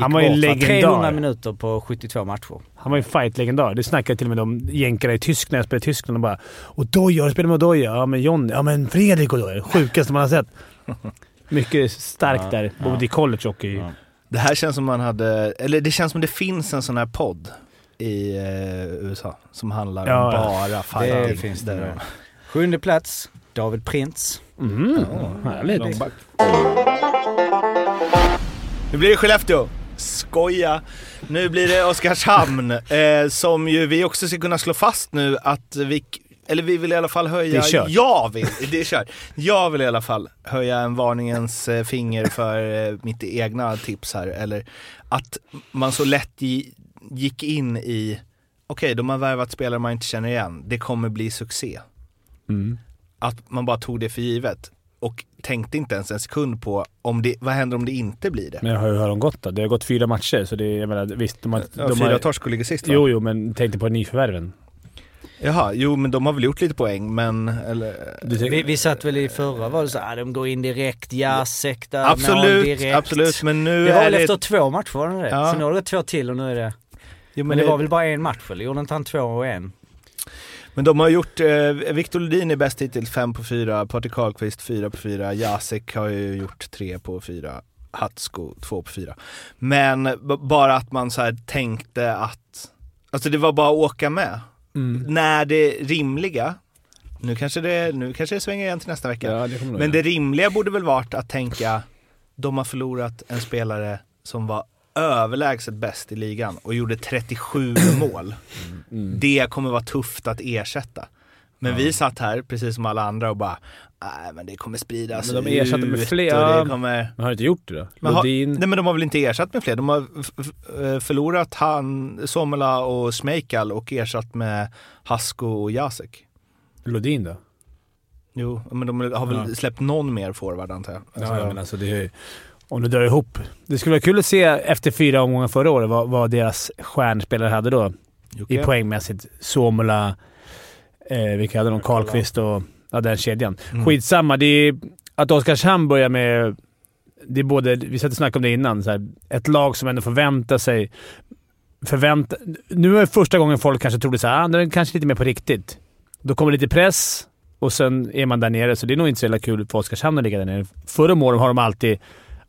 C: Han var ju
B: bort,
C: legendar.
B: 300 minuter på 72 matcher.
C: Han var ju fight-legendar. Det snackade till och med om jänkarna i Tyskland. Jag spelade i Tyskland och bara “Odoja, har du spelat med Odoja?” “Ja, men Johnny.” “Ja, men Fredrik Odoja.” Sjukaste man har sett. Mycket starkt
B: Ja,
C: där.
B: ja.
C: Både i college och i...
B: Ja.
H: Det här känns som man hade, eller det känns som det finns en sån här podd i eh, USA som handlar
C: Ja,
H: om
C: ja.
H: bara
B: Det
H: fighting.
B: finns det. Sjunde plats, David Printz.
C: Mm. Härligt.
H: Långback. Nu blir det Skellefteå. Skoja. Nu blir det Oskarshamn, eh, som ju vi också ska kunna slå fast nu att vi, eller vi vill i alla fall höja,
C: Det är kört.
H: jag vill, det är kört. Jag vill i alla fall höja en varningens eh, finger för eh, mitt egna tips här, eller att man så lätt gi- gick in i, okej de har värvat spelare man inte känner igen, det kommer bli succé
C: Mm.
H: att man bara tog det för givet och tänkte inte ens en sekund på om det, vad händer om det inte blir det?
C: Men hur har de gått då? Det har gått fyra matcher, så det är, jag menar, visst, de har...
H: Ja,
C: de
H: fyra
C: har
H: torsk och ligger sist va?
C: jo, jo, men tänk dig på nyförvärven.
H: Jaha, jo men de har väl gjort lite poäng men, eller,
B: Vi, vi satt väl i förra, var det så ah, de går in direkt, ja sekta,
H: absolut,
B: direkt.
H: absolut men nu
B: Det var
H: är
B: väl
H: det...
B: efter två matcher var det det?
H: Ja.
B: Sen har det gått två till och nu är det...
H: jo,
B: Men det var väl bara en match eller? Gjorde inte han två och en?
H: Men de har gjort, eh, Victor Ledin är bäst hittills, 5 på 4, Patrik Karlqvist 4 på 4, Jacek har ju gjort 3 på 4, Hatsko 2 på 4. Men bara att man så här tänkte att, alltså det var bara att åka med.
C: Mm.
H: När det rimliga, nu kanske det, nu kanske det svänger igen till nästa vecka,
C: Ja, det
H: Men det rimliga borde väl varit att tänka, de har förlorat en spelare som var överlägset bäst i ligan och gjorde 37 mål.
C: Mm.
H: Det kommer vara tufft att ersätta. Men vi satt här, precis som alla andra, och bara, nej men det kommer spridas
C: Men de ersatte med fler-
H: kommer...
C: Men har inte gjort det då?
H: Men
C: Lodin?
H: nej men de har väl inte ersatt med fler? De har eh, förlorat han, Somela och Smejkal och ersatt med Hasko och Jacek.
C: Lodin då?
H: Jo, men de har väl
C: Ja.
H: släppt någon mer forward antar jag. Alltså,
C: ja, men alltså det är, om du drar ihop. Det skulle vara kul att se efter fyra omgångar förra året vad, vad deras stjärnspelare hade då.
H: Jocke.
C: I poängmässigt. Suomela, eh, vilka hade de? Karlqvist och ja, den kedjan.
H: Mm.
C: Skitsamma. Det är, att Oskarshamn börjar med... Det är både, vi satt och snackade om det innan, så här, ett lag som ändå förväntar sig... Förvänta, nu är första gången folk kanske trodde såhär, ah, det är kanske lite mer på riktigt. Då kommer lite press och sen är man där nere, så det är nog inte så jävla kul för Oskarshamn att ligga där nere. Förra om åren har de alltid...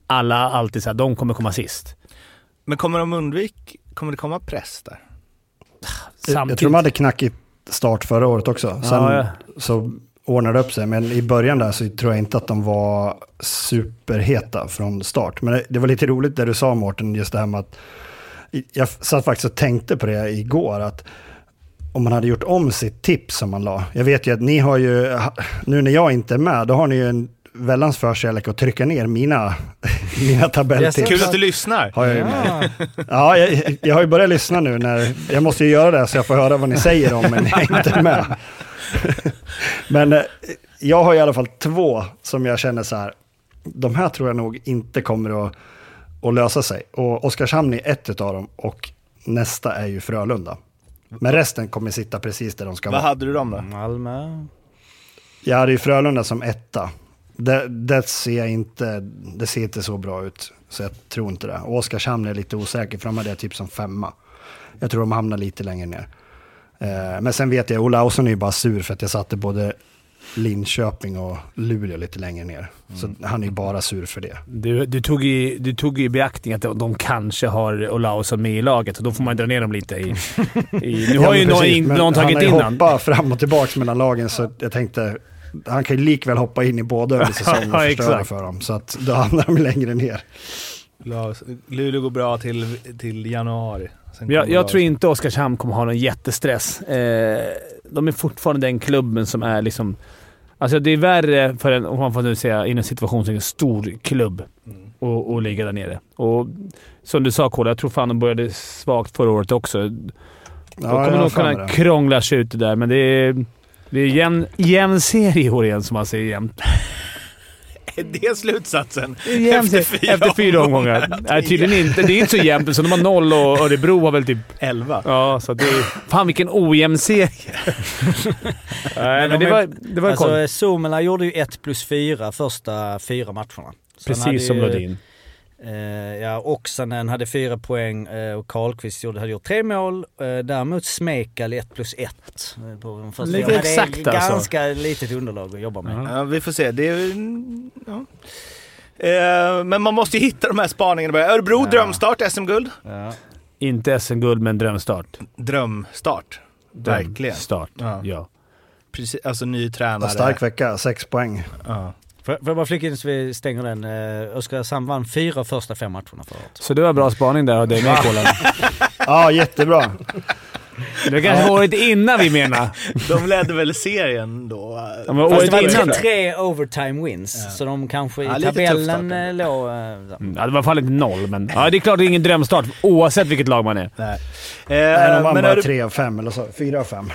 C: Alla alltid såhär, de kommer komma sist.
H: Men kommer de undvika, kommer det komma press där?
A: Jag tror de hade knackigt start förra året också. Sen
C: Ja, ja.
A: så ordnade det upp sig, men i början där så tror jag inte att de var superheta från start. Men det, det var lite roligt det du sa Mårten, just det här med att jag satt faktiskt och tänkte på det igår, att om man hade gjort om sitt tips som man la. Jag vet ju att ni har ju, nu när jag inte är med, då har ni ju en väldans förkärlek att trycka ner mina, mina tabelltips.
H: Kul att du lyssnar.
A: Har jag, ju med. ja, jag, jag har ju börjat lyssna nu när, jag måste ju göra det så jag får höra vad ni säger om men jag är inte med. men eh, jag har i alla fall två som jag känner så här, de här tror jag nog inte kommer att, att lösa sig. Och Oskarshamn är ett av dem och nästa är ju Frölunda. Men resten kommer sitta precis där de ska
H: Vad
A: vara.
H: hade du dem då?
B: Malmö.
A: Jag hade ju Frölunda som etta. Det, det, ser inte, det ser inte så bra ut, så jag tror inte det. Och Oskarshamn är lite osäker, för de hade jag typ som femma. Jag tror de hamnar lite längre ner. Eh, men sen vet jag, Olausson är ju bara sur för att jag satte både Linköping och Luleå lite längre ner. Så han är ju bara sur för det.
C: Du, du, tog i, du tog i beaktning att de kanske har Olausson med i laget, så då får man dra ner dem lite i... i nu har ju någon,
A: precis, men
C: någon tagit
A: han
C: in
A: har ju
C: han.
A: hoppat fram och tillbaka mellan lagen, så jag tänkte, han kan ju likväl hoppa in i båda under säsongen och förstöra för dem. Så att då hamnar de längre ner.
H: Luleå går bra till, till januari.
C: Jag, jag tror inte Oskarshamn kommer ha någon jättestress. Eh, de är fortfarande den klubben som är liksom... Alltså det är värre för en, om man får nu säga inom situationstecken, stor klubb och, och ligga där nere. Och som du sa Kola, jag tror fan de började svagt förra året också. De
A: Ja,
C: kommer nog kunna
A: det.
C: krångla sig ut det där, men det är, det är jämn, jämn serie i år igen som man säger jämt.
H: Är det slutsatsen?
C: Jämn
H: Efter fyra
C: Efter fyra
H: omgångar.
C: omgångar. Nej, tydligen inte. Det är inte så jämnt, så de har noll och Örebro har väl typ
H: 11.
C: Ja, så det är... Fan vilken ojämn serie. Nej, men det var, det var
B: Alltså. Somela gjorde ju 1 plus 4 första fyra matcherna. Sen
C: Precis som Lodin.
B: Eh, ja, Oksanen hade fyra poäng eh, och Karlqvist gjorde, hade gjort tre mål. Eh, däremot Smekal 1 plus 1. Eh, på de första
C: Lite exakt
B: Det är
C: alltså.
B: ganska litet underlag att jobba med.
H: Ja, vi får se. Det är, ja. Eh, men man måste ju hitta de här spaningarna. Örebro drömstart, SM-guld.
B: Ja.
C: Inte SM-guld, men drömstart.
H: Drömstart. Verkligen.
C: Start.
H: Ja.
C: Ja.
H: Precis, alltså ny tränare.
A: Ja, stark vecka, sex poäng.
B: Får jag bara flika in så vi stänger den. Eh, Oskarshamn vann fyra första fem matcherna förra året.
C: Så det var bra spaning där av dig med Kolan.
A: Ja, jättebra.
C: Det kanske var året innan vi menar.
H: De ledde väl serien då?
C: Ja, men
B: Fast
C: året
B: det var
C: innan.
B: tre, tre overtime wins, så de kanske i
H: Ja,
B: tabellen eh, låg... eh,
C: Mm, Ja, det var i alla fall inte noll, men ja, det är klart det är ingen drömstart oavsett vilket lag man är.
H: Nej.
A: Nej,
H: Eh,
A: de vann
H: men,
A: bara tre av fem, eller så. Fyra av fem.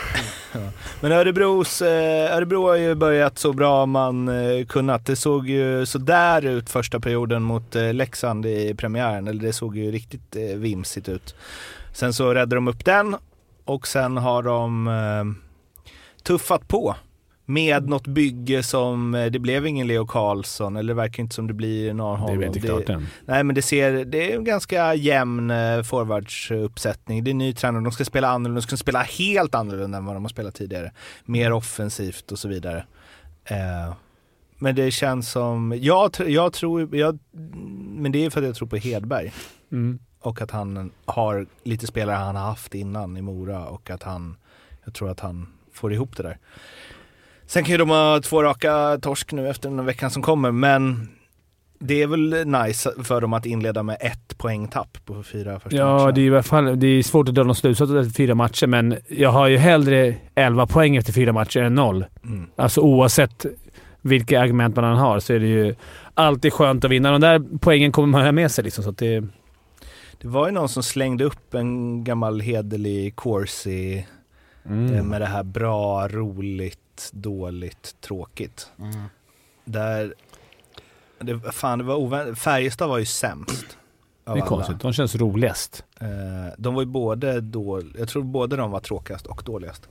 H: men Örebros, eh, Örebro har ju börjat så bra man eh, kunnat. Det såg ju sådär ut första perioden mot eh, Leksand i premiären. Eller det såg ju riktigt eh, vimsigt ut. Sen så räddade de upp den och sen har de eh, tuffat på. Med något bygge som, eh, det blev ingen Leo Karlsson, eller det verkar inte som det blir någon
C: Det är inte klart än.
H: Nej men det ser, det är en ganska jämn eh, forwardsuppsättning. Det är ny tränare, de ska spela annorlunda, de ska spela helt annorlunda än vad de har spelat tidigare. Mer offensivt och så vidare. Eh, men det känns som, jag, jag tror, jag, men det är för att jag tror på Hedberg.
C: Mm.
H: Och att han har lite spelare han har haft innan i Mora och att han, jag tror att han får ihop det där. Sen kan ju de ha två raka torsk nu efter den veckan som kommer, men det är väl nice för dem att inleda med ett poängtapp på fyra första
C: Ja,
H: matcherna.
C: det är i alla fall det är svårt att dra någon slutsats efter fyra matcher, men jag har ju hellre 11 poäng efter fyra matcher än noll.
H: Mm.
C: Alltså oavsett vilka argument man än har så är det ju alltid skönt att vinna. De där poängen kommer man ha med sig. Liksom, så det,
H: Det var ju någon som slängde upp en gammal hederlig Corsi
C: Mm.
H: eh, med det här bra, roligt, dåligt, tråkigt.
B: Mm.
H: Där, det, fan det var oväntat, Färjestad var ju sämst.
C: det är
H: alla.
C: konstigt. De känns roligast.
H: Eh, de var ju både då, jag tror både de var tråkigast och dåligast.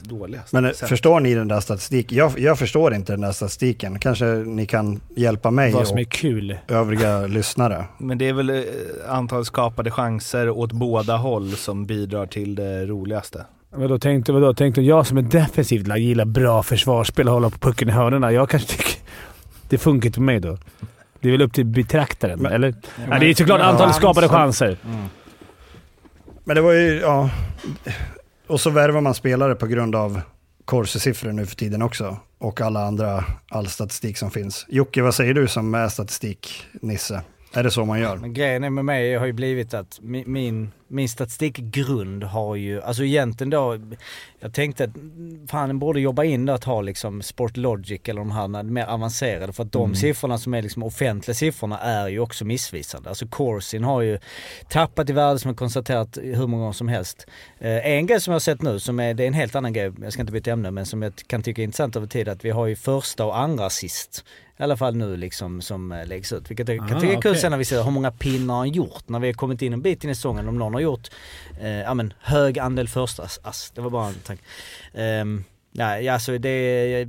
H: Dåligast.
A: Men eh,
H: Sämst.
A: förstår ni den där statistiken? Jag, jag förstår inte den där statistiken. Kanske ni kan hjälpa mig
C: Vad som är
A: och
C: kul.
A: övriga lyssnare.
H: Men det är väl eh, antal skapade chanser åt båda håll som bidrar till det roligaste.
C: Vadå, tänkte, vadå, tänkte jag som är defensivt lag gillar bra försvarsspel och hålla på pucken i hörnorna. Jag kanske tycker... Det funkar inte på mig då. Det är väl upp till betraktaren,
A: Men-
C: eller? Ja, det är såklart
A: Ja,
C: antalet skapade chanser.
A: Men det var ju, ja och så värvar man spelare på grund av Corsi-siffror nu för tiden också. Och alla andra, all statistik som finns. Jocke, vad säger du som är statistik-nisse? Är det så man gör?
B: Men grejen är med mig har ju blivit att mi- min, min statistikgrund har ju, alltså egentligen då, jag tänkte att fan borde jobba in det att ha liksom Sportlogic eller de här mer avancerade för att de siffrorna som är liksom offentliga siffrorna är ju också missvisande. Alltså Corsin har ju tappat i värde som jag konstaterat hur många gånger som helst. Eh, en grej som jag har sett nu som är, det är en helt annan grej, jag ska inte byta ämne, men som jag kan tycka är intressant över tid att vi har ju första och andra assist. I alla fall nu liksom som eh, läggs ut. Vilket jag kan
C: Ah,
B: tycka är kul sen när vi ser hur många pinnar han gjort. När vi har kommit in en bit in i säsongen. Om någon har gjort eh, ja, men, hög andel första ass-. Det var bara en tanke. Um, nej, alltså det är...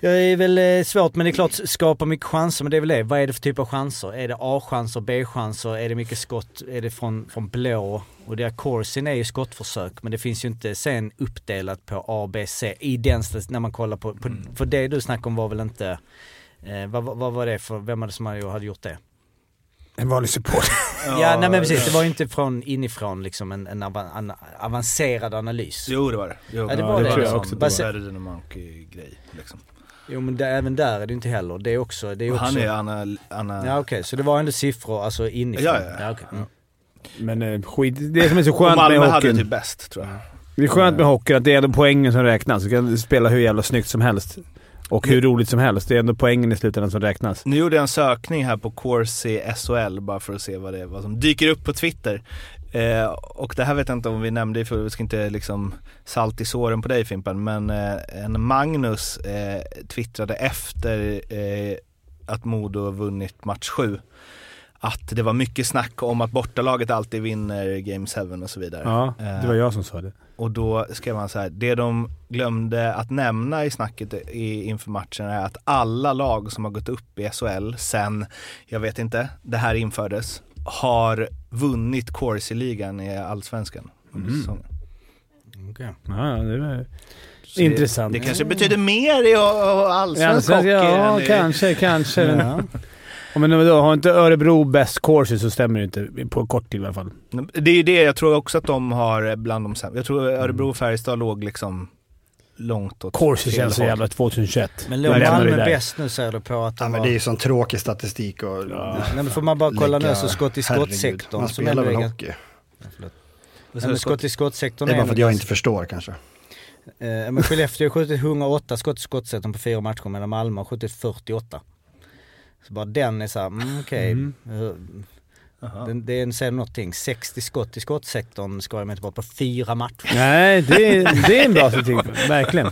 B: Jag är väl eh, svårt men det är klart skapa mycket chanser men det är väl det. Vad är det för typ av chanser? Är det A-chanser, B-chanser? Är det mycket skott? Är det från, från blå? Och det Corsin är ju skottförsök men det finns ju inte sen uppdelat på A, B, C i den när man kollar på, på för det du snackade om var väl inte eh, vad, vad, var det för, vem var det som hade gjort det?
C: En vanlig support.
B: Ja, nej men precis, det var ju inte från inifrån liksom en, en, avan, en avancerad analys.
H: Jo det var det. Jo,
B: Ja, det var det,
C: tror jag
B: liksom.
C: också.
B: Base-
H: Better than a monkey-grej liksom.
B: Jo men det, även där är det inte heller, det är också, det är också...
H: han är Anna... Anna
B: Ja okej, så det var ändå siffror alltså inifrån?
H: Ja, ja, ja.
B: okej. mm.
C: Men eh, skit, det som är så skönt med
H: Malmö hade
C: hockeyn.
H: typ bäst tror jag.
C: Det är skönt med hockeyn att det är ändå poängen som räknas. Du kan spela hur jävla snyggt som helst. Och hur roligt som helst. Det är ändå poängen i slutändan som räknas.
H: Nu gjorde jag en sökning här på Corsi SHL bara för att se vad det är, vad som dyker upp på Twitter. Eh, och det här vet jag inte om vi nämnde för vi ska inte liksom salt i såren på dig Fimpen, men eh, en Magnus eh, twittrade efter eh, att Modo vunnit match 7 att det var mycket snack om att bortalaget alltid vinner Game 7 och så vidare.
C: Ja,
H: Eh,
C: det var jag som sa det.
H: och då skrev han så här, det de glömde att nämna i snacket i, inför matchen är att alla lag som har gått upp i SHL sen, jag vet inte, det här infördes, har vunnit Corsi-ligan i Allsvenskan under
C: Mm.
H: säsongen.
B: Okej.
C: Ja, det var
H: Så
C: intressant.
H: Det, det kanske betyder mer i allsvensk hockey
C: ja kanske, kanske.
B: Ja.
C: Ja, men då har inte Örebro bäst courses så stämmer det inte på kort tid i alla fall.
H: Det är ju det, jag tror också att de har bland de sämsta. Jag tror Örebro och Färjestad låg liksom långt åt fel
C: känns så jävla 2021.
B: Men låg Malmö bäst nu säger du på att de
A: Ja, men
B: var...
A: det är ju sån tråkig statistik och...
B: Nej men får man bara kolla nu så skott i skottsektorn
A: Man
B: som
A: spelar väl
B: är...
A: hockey.
B: Nej, men skott i skottsektorn
A: Det är bara för att jag inte förstår kanske.
B: Eh, men Skellefteå har skjutit 108 skott i skottsektorn på fyra matcher medan Malmö har skjutit 48. Så bara den är såhär, mm, okej. Eh, Den, det är en, säger någonting. 60 skott i skottsektorn ska jag inte bort på fyra matcher.
C: Nej, det är, det är en bra statistik. Verkligen.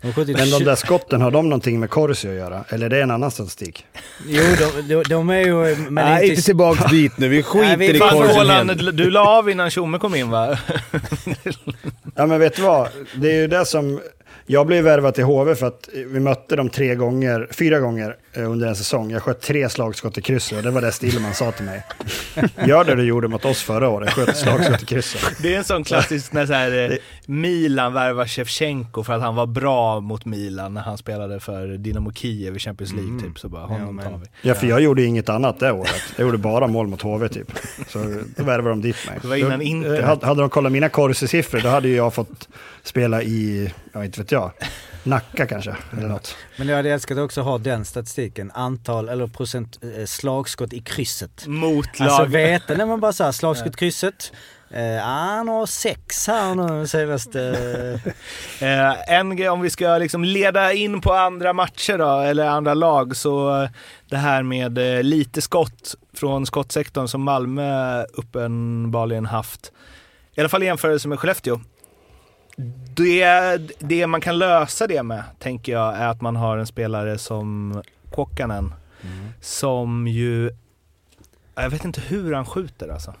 B: De
A: Men de där skotten, har de någonting med Corsi att göra? Eller är det en annan statistik?
B: Jo, de, de, de är ju... Men
C: Nej, inte tillbaks dit nu. Vi skiter
B: vi-
C: i helt.
H: du la av innan Tjomme kom in va?
A: Ja men vet du vad? Det är ju det som... Jag blev värvad till HV för att vi mötte dem tre gånger, fyra gånger eh, under en säsong. Jag sköt tre slagskott i krysset och det var det Stillman sa till mig. Gör det du gjorde mot oss förra året, sköt slagskott i krysset.
H: Det är en sån klassisk när så här, eh, Milan värvar Shevchenko för att han var bra mot Milan när han spelade för Dynamo Kiev i Champions League typ. Så bara, honom
B: Ja, men-
H: tar vi.
A: Ja för jag gjorde inget annat det året. Jag gjorde bara mål mot HV typ. Så då värvade de dit mig.
H: Det var innan
A: Då-
H: internet.
A: eh, Hade de kollat mina Corsi-siffror då hade ju jag fått spela i, jag inte vet jag, Nacka kanske. Eller något.
B: Men jag hade älskat också att ha den statistiken. Antal eller procent eh, slagskott i krysset.
H: Mot lag.
B: Alltså veta, när man bara såhär, slagskott i krysset. Eh, han har sex här nu senaste...
H: Eh, en grej om vi ska liksom leda in på andra matcher då, eller andra lag, så eh, det här med eh, lite skott från skottsektorn som Malmö uppenbarligen haft, i alla fall i jämförelse med Skellefteå. Det, det man kan lösa det med, tänker jag, är att man har en spelare som Kokkanen, som ju, jag vet inte hur han skjuter alltså.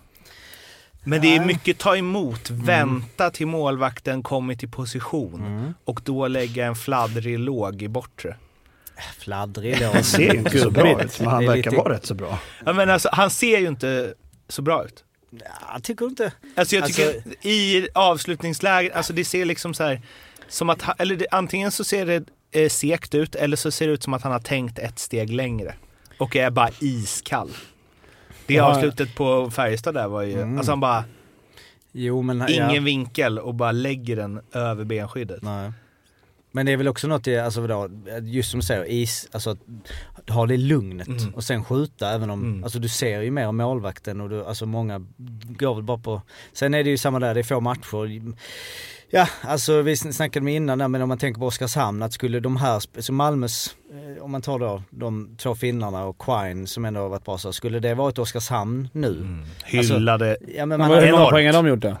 H: Men det är mycket ta emot, vänta till målvakten kommit i position och då lägga en fladdrig låg i bortre.
B: Fladdrig då.
A: Han ser ju inte så bra ut, men han verkar
B: lite-
A: vara rätt så bra.
H: Ja, men alltså, han ser ju inte så bra ut.
B: Ja, tycker du inte?
H: Alltså jag tycker
B: Alltså-
H: i avslutningsläget, alltså det ser liksom så här som att, eller det, antingen så ser det eh, sekt ut eller så ser det ut som att han har tänkt ett steg längre och är bara iskall. Det
C: Ja.
H: avslutet på Färjestad där var ju,
B: Mm.
H: alltså han bara,
B: Jo men...
H: ingen
B: ja.
H: vinkel och bara lägger den över benskyddet.
B: Nej. Men det är väl också något i, alltså vadå, just som du säger, is, alltså att ha det lugnet
H: Mm.
B: och sen skjuta även om,
H: Mm.
B: alltså du ser ju mer målvakten och du, alltså många går väl bara på, sen är det ju samma där, det är få matcher. Ja, alltså vi snackade med innan där, men om man tänker på Oskarshamn, att skulle de här, så Malmös, eh, om man tar då de två finnarna och Quine som ändå har varit bra så, skulle det varit Oskarshamn nu?
H: Mm. Hyllade.
B: Ja men man
C: vad- hur många poäng har de gjort då?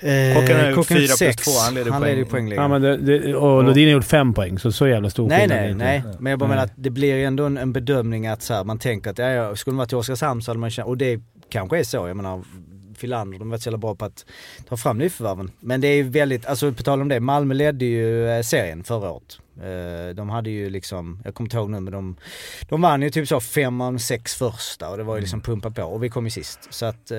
B: Eh,
H: Kocken har gjort
B: Kocken
H: fyra plus
B: sex.
H: två, han leder
B: Han
H: poäng.
B: leder poängligan.
C: Ja, men det, det, och Lodin har gjort fem poäng, så så jävla stor
B: Nej
C: skillnad
B: nej nej,
C: inte.
B: men jag bara
C: Nej.
B: menar att det blir ändå en, en bedömning att så här, man tänker att ja, ja, skulle man varit i Oskarshamn så hade man känt, och det kanske är så, jag menar Filander, de har varit så jävla bra på att ta fram nyförvärven. Men det är ju väldigt, alltså på tal om det, Malmö ledde ju eh, serien förra året. Eh, De hade ju liksom, jag kommer inte ihåg nu men de, de vann ju typ så fem av sex första och det var ju liksom pumpa på och vi kom ju sist. Så att, eh,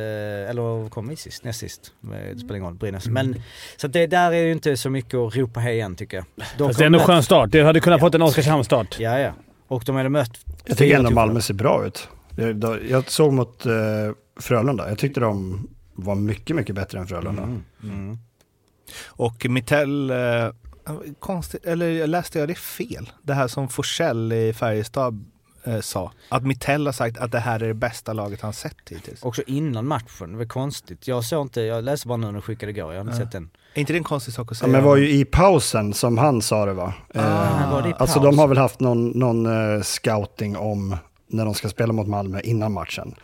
B: eller kom vi sist? Näst sist? Eh, Det spelar ingen roll, Brynäs. Men så att det där är ju inte så mycket att ropa hej igen tycker jag. De
C: Fast det är ändå en skön start. Det hade kunnat fått en Oskarshamn-start.
B: Ja, ja. Och de hade mött...
A: Jag tycker ändå Malmö ser bra ut. Jag såg mot eh, Frölunda. Jag tyckte de var mycket, mycket bättre än Frölunda.
B: Mm. Mm.
H: Och Mittell, eh, konstigt, eller läste jag det fel? Det här som Forsell i Färjestad eh, sa. Att Mittell har sagt att det här är det bästa laget han sett hittills.
B: Också innan matchen, det var konstigt. Jag såg inte, jag läste bara nu när de skickade igår, jag har inte
H: Ja.
B: sett den.
H: Är inte det en konstig sak att
A: Ja,
H: säga?
A: men det var ju i pausen som han sa det va?
B: Ah,
A: Eh,
B: var det
A: alltså de har väl haft någon, någon eh, scouting om när de ska spela mot Malmö innan matchen.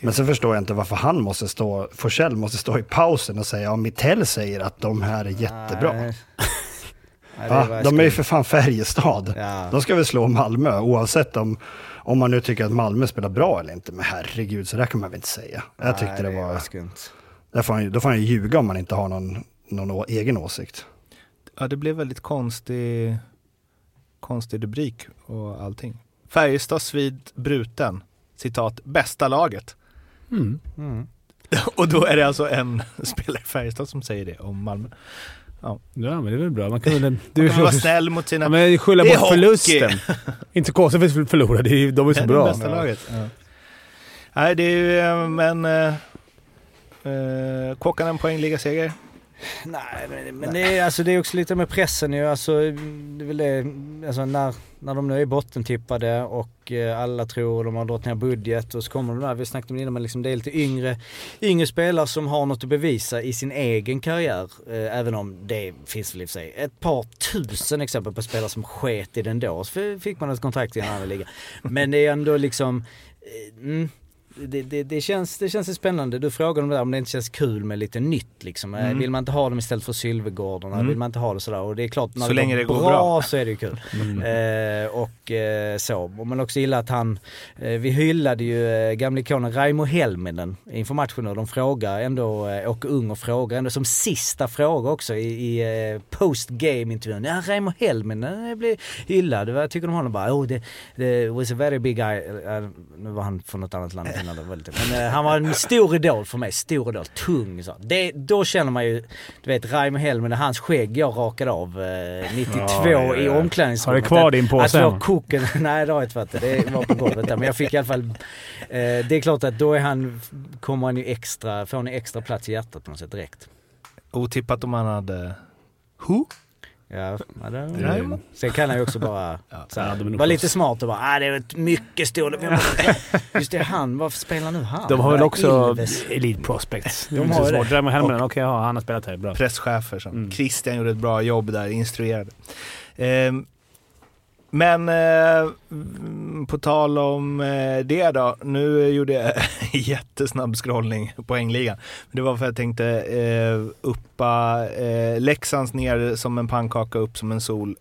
A: Men sen förstår jag inte varför han måste stå, Forsell måste stå i pausen och säga, ja Mittell säger att de här är jättebra.
B: Nej. Nej, det
A: Va? De är ju för fan Färjestad.
B: Ja.
A: De ska väl slå Malmö oavsett om, om man nu tycker att Malmö spelar bra eller inte. Men herregud, så där kan man väl inte säga. Jag tyckte
B: Nej,
A: det var, där får han, då får han ju ljuga om man inte har någon, någon å, egen åsikt.
H: Ja, det blev väldigt konstig, konstig rubrik och allting. Färjestad svid bruten, citat, bästa laget.
C: Mm.
B: Mm.
H: Och då är det alltså en spelare i Färjestad som säger det om Malmö.
C: Ja, men det är väl bra. Man kan väl...
H: Du kan vara snäll mot sina...
C: Ja, men skylla
H: hockey.
C: förlusten. inte konstigt att vi är- De är så
H: det är
C: bra.
H: det bästa laget. Ja. Nej, det är ju, eh, men... Eh, eh, Kåkan en poäng, ligaseger.
B: Nej, men, men det, är, alltså, det är också lite med pressen ju. Alltså, det är väl det, alltså, när, när de nu är bottentippade och eh, alla tror de har dragit ner budget och så kommer de där, vi snackade om det innan, men liksom det är lite yngre, yngre spelare som har något att bevisa i sin egen karriär. Eh, även om det finns väl i och för sig ett par tusen exempel på spelare som sket i den då. Så fick man ett kontrakt i en annan liga. Men det är ändå liksom, eh, mm, det, det, det, känns, det känns spännande. Du frågade om det där, om det inte känns kul med lite nytt liksom. Eh,
H: Mm.
B: Vill man inte ha dem istället för Sylvegårdarna?
H: Mm.
B: Vill man inte ha det sådär? Och det är klart, när
H: Så länge det går bra.
B: så är det ju kul.
C: Mm.
B: Eh, och eh, så. Och man också gillar att han, eh, vi hyllade ju eh, gamla ikonen Raimo Helminen inför matchen och de frågar ändå, eh, och frågar ändå som sista fråga också i, i eh, post game intervjun. Ja, Raimo Helminen eh, blev hyllad. Vad tycker du om honom? Bara, oh, det, det was a very big guy. Eh, nu var han från något annat land innan det var lite. Men eh, han var en stor idol för mig. Stor idol. Tung så. Det, då känner man ju, du vet Raimo Helminen, hans skägg jag rakade av eh, 92
C: Ja, ja, ja.
B: i omklädningsrummet.
C: Har du kvar din påse
B: Att få koken, nej det har jag inte varit det. Var på golvet där. Men jag fick i alla fall, eh, det är klart att då är han, kommer han ju extra, får han extra plats i hjärtat på något sätt direkt.
H: Otippat om han hade... Who?
B: Ja, ja det,
H: Raimo?
B: Sen kan han ju också bara
C: Ja, de är nog
B: vara lite smart och bara ah, det är ett mycket stort... Just det, han, varför spelar nu han?
C: De har väl också
B: Ilves.
C: Elite Prospects.
B: De har det.
C: Raymond Helminen, okej, ja, han har spelat här. Bra.
H: Presschefer som
C: Mm.
H: Christian gjorde ett bra jobb där, instruerade. Ehm, men eh, på tal om eh, det då, nu gjorde jag jättesnabb scrollning på poängligan. Det var för att jag tänkte eh, uppa eh, Leksands ner som en pannkaka, upp som en sol.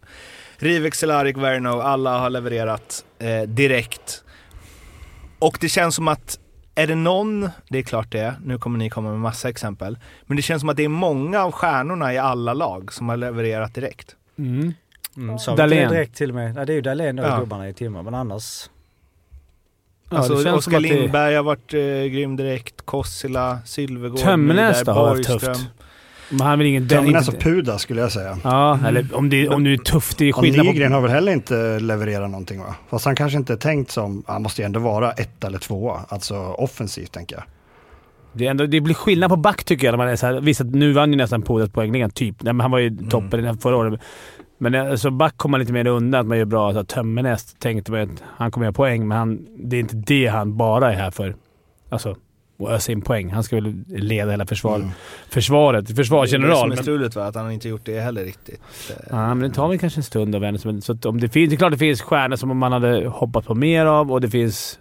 H: Rivek, Cehlárik, Verno, alla har levererat eh, direkt. Och det känns som att är det någon, det är klart det är, nu kommer ni komma med massa exempel, men det känns som att det är många av stjärnorna i alla lag som har levererat direkt.
C: Mm.
B: Mm, sa
C: Dahlén.
B: direkt till med. Nej det är ju Dahlén och
H: Ja.
B: gubbarna i Timrå, men annars...
C: Ja,
H: alltså
C: som
H: Oskar
C: att det-
H: Lindberg har varit eh, grym direkt, Kossila, Sylvegård,
C: Tömmernes då har varit tufft. Men han är väl ingen...
A: Tömmernes
C: inte-
A: och Puda skulle jag säga.
C: Ja, eller om det, om det är tufft. Det är
A: Och
C: skillnad
A: Nygren
C: på...
A: har väl heller inte levererat någonting va? Fast han kanske inte är tänkt som, han måste ju ändå vara ett eller tvåa, alltså offensivt tänker jag.
C: Det, är ändå, det blir skillnad på back tycker jag. När man är så här, visst, nu vann ju nästan Polet poängligan, typ. Nej, men han var ju toppen mm. förra året. Men alltså, back kommer lite mer undan. Att man gör bra. Alltså, Tömmernes tänkte man att han kommer göra poäng, men han, det är inte det han bara är här för. Alltså, att ösa in poäng. Han ska väl leda hela försvar,
A: Mm.
C: försvaret. Försvarsgeneral.
H: Det är det som är strulet va? Att han inte gjort det heller riktigt.
C: Ja, men det tar väl kanske en stund att vänja sig. Så om det, finns, det är klart det finns stjärnor som man hade hoppat på mer av och det finns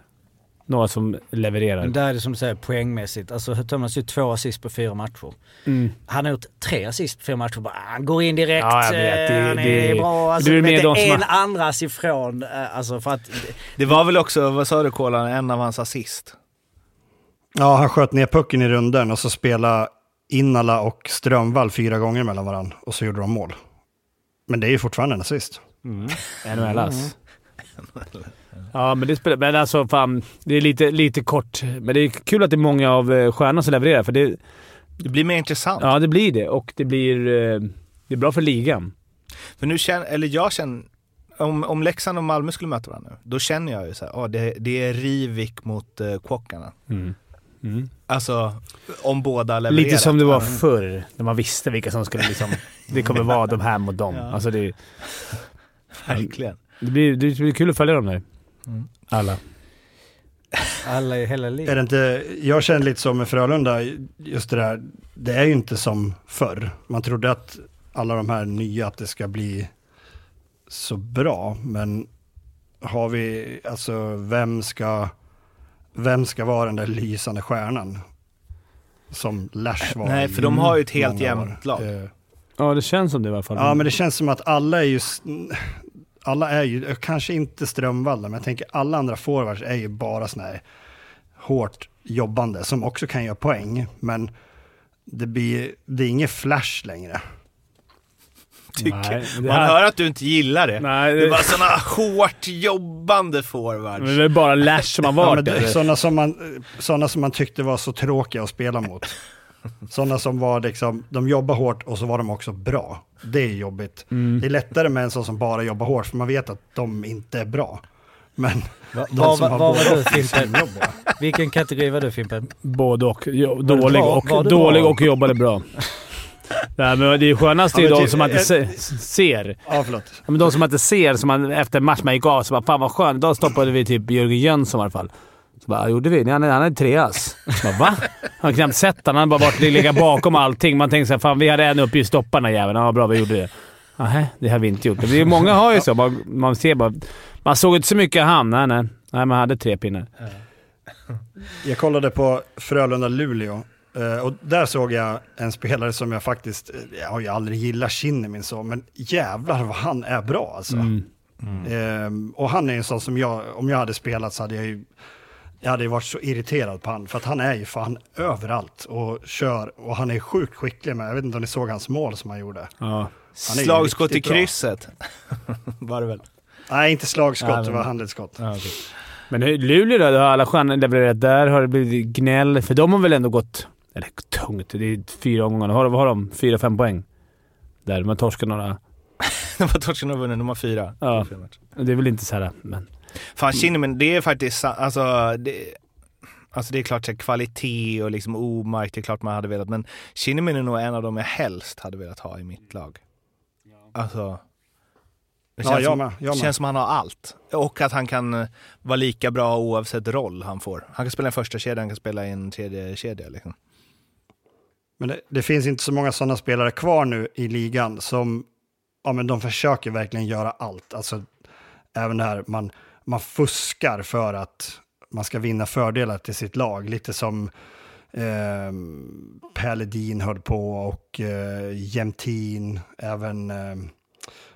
C: några som levererar.
B: Men där är det som du säger poängmässigt. Alltså har ju två assist på fyra matcher.
C: Mm.
B: Han har gjort tre assist på fyra matcher. Bara, Han går in direkt,
C: Ja, jag vet. Det-
B: eh, han
C: det-
B: är bra. Alltså,
C: det är
B: det
C: som
B: en
C: har-
B: andras ifrån. eh, Alltså för att...
H: Det var väl också, vad sa du Kolan, en av hans assist?
A: Ja, han sköt ner pucken i runden och så spelade Innala och Strömvall fyra gånger mellan varandra och så gjorde de mål. Men det är ju fortfarande en assist.
C: NHLs. Ja, men det spelar... Men alltså fan, det är lite, lite kort. Men det är kul att det är många av eh, stjärnorna som levererar, för det...
H: Det blir mer intressant.
C: Ja, det blir det. Och det blir... eh, Det är bra för ligan.
H: För nu känner, eller jag känner, om, om Leksand och Malmö skulle möta varandra nu, då känner jag ju så här, ja, det, det är Rivik mot uh, Kvockarna.
C: Mm. Mm.
H: Alltså, om båda levererar.
C: Lite som det var
H: Ja.
C: förr, när man visste vilka som skulle liksom... Det kommer vara de här mot dem.
H: Ja.
C: Alltså det,
H: Verkligen.
C: det, blir, det blir kul att följa dem där.
H: Mm.
C: Alla.
B: Alla i hela
A: Är
B: ligan.
A: det inte, jag känner lite som med Frölunda, just det där, det är ju inte som förr. Man trodde att alla de här nya, att det ska bli så bra, men har vi, alltså vem ska, vem ska vara den där lysande stjärnan? Som Lash var
H: Nej, för de har ju ett helt jämnt lag.
A: Eh,
C: Ja, det känns som det i alla fall.
A: Ja, men det känns som att alla är ju, alla är ju, kanske inte Strömvall, men jag tänker alla andra forwards är ju bara sådana här hårt jobbande som också kan göra poäng, men det, blir, det är inget flash längre.
C: Nej,
H: Man
C: här-
H: hör att du inte gillar det.
C: Nej,
H: Det
C: det,
H: var såna hårt jobbande forwards.
C: men det är bara Lash som har
A: Ja,
C: varit där.
A: sådana, som man, sådana som man tyckte var så tråkiga att spela mot. Sådana som var liksom, de jobbar hårt och så var de också bra. Det är jobbigt.
C: Mm.
A: Det är lättare med en sån som bara jobbar hårt, för man vet att de inte är bra. Men
B: Vad
A: de
B: var,
A: som har
B: var var du Fimpen? Vilken kategori var du Fimpen?
C: Både och. Jo, dålig
B: bra?
C: och, dålig och jobbade bra. Nej, men det är skönast är ju
A: Ja,
C: de som man inte
A: eh,
C: se, ser.
A: Ja, förlåt.
C: Ja, men de som man inte ser, som man efter match man gick av, så bara “Fan vad skönt, idag stoppade vi typ Jörgen Jönsson i alla fall”. Bara “Gjorde vi? Nej, han är, han är treas”. Bara, Va? Han har knappt sett han. Han har bara varit legat bakom allting. Man tänker såhär “Fan, vi hade en uppgift, stoppa den här jäveln”. Ja, bra, vi gjorde det. Nej, det har vi inte gjort. Det är, många har ju så. Man, man ser bara... Man såg inte så mycket av han. Nej, nej. Nej, man hade tre pinnar.
A: Jag kollade på Frölunda-Luleå eh, och där såg jag en spelare som jag faktiskt, eh, jag har ju aldrig gillat Kinnimin så, men jävlar vad han är bra alltså.
C: Mm.
A: Ehm, och han är en sån som jag, om jag hade spelat så hade jag ju, jag hade varit så irriterad på han, för att han är ju fan överallt och kör, och han är sjukt skicklig med, jag vet inte om ni såg hans mål som han gjorde.
C: Ja.
H: Slagskott i krysset. var det väl?
A: Nej, inte slagskott,
C: Nej,
A: det
C: men-
A: var handledsskott.
C: Ja, okej. Men Luleå då? Har alla stjärnor levererat där? Har det blivit gnäll? För de har väl ändå gått... Eller tungt, det är fyra omgångar. Har, vad har de? Fyra, fem poäng? Där, de har torskat några.
H: Det var Torsten har vunnit, de har fyra.
C: Ja. Det är väl inte så här, men...
H: Fan Kinnaman, det är faktiskt, alltså det, alltså det är klart här, kvalitet och liksom omark, det är klart man hade velat, men Kinnaman är nog en av dem jag helst hade velat ha i mitt lag. Alltså, det
A: Ja,
H: känns,
A: jag
H: som,
A: med, jag med.
H: känns som han har allt. Och att han kan eh, vara lika bra oavsett roll han får. Han kan spela en första kedja, han kan spela i en tredje kedja liksom.
A: Men det, det finns inte så många sådana spelare kvar nu i ligan som, ja men de försöker verkligen göra allt. Alltså även det här, man, man fuskar för att man ska vinna fördelar till sitt lag. Lite som eh, Paladin höll på och eh, Jämtin, även eh,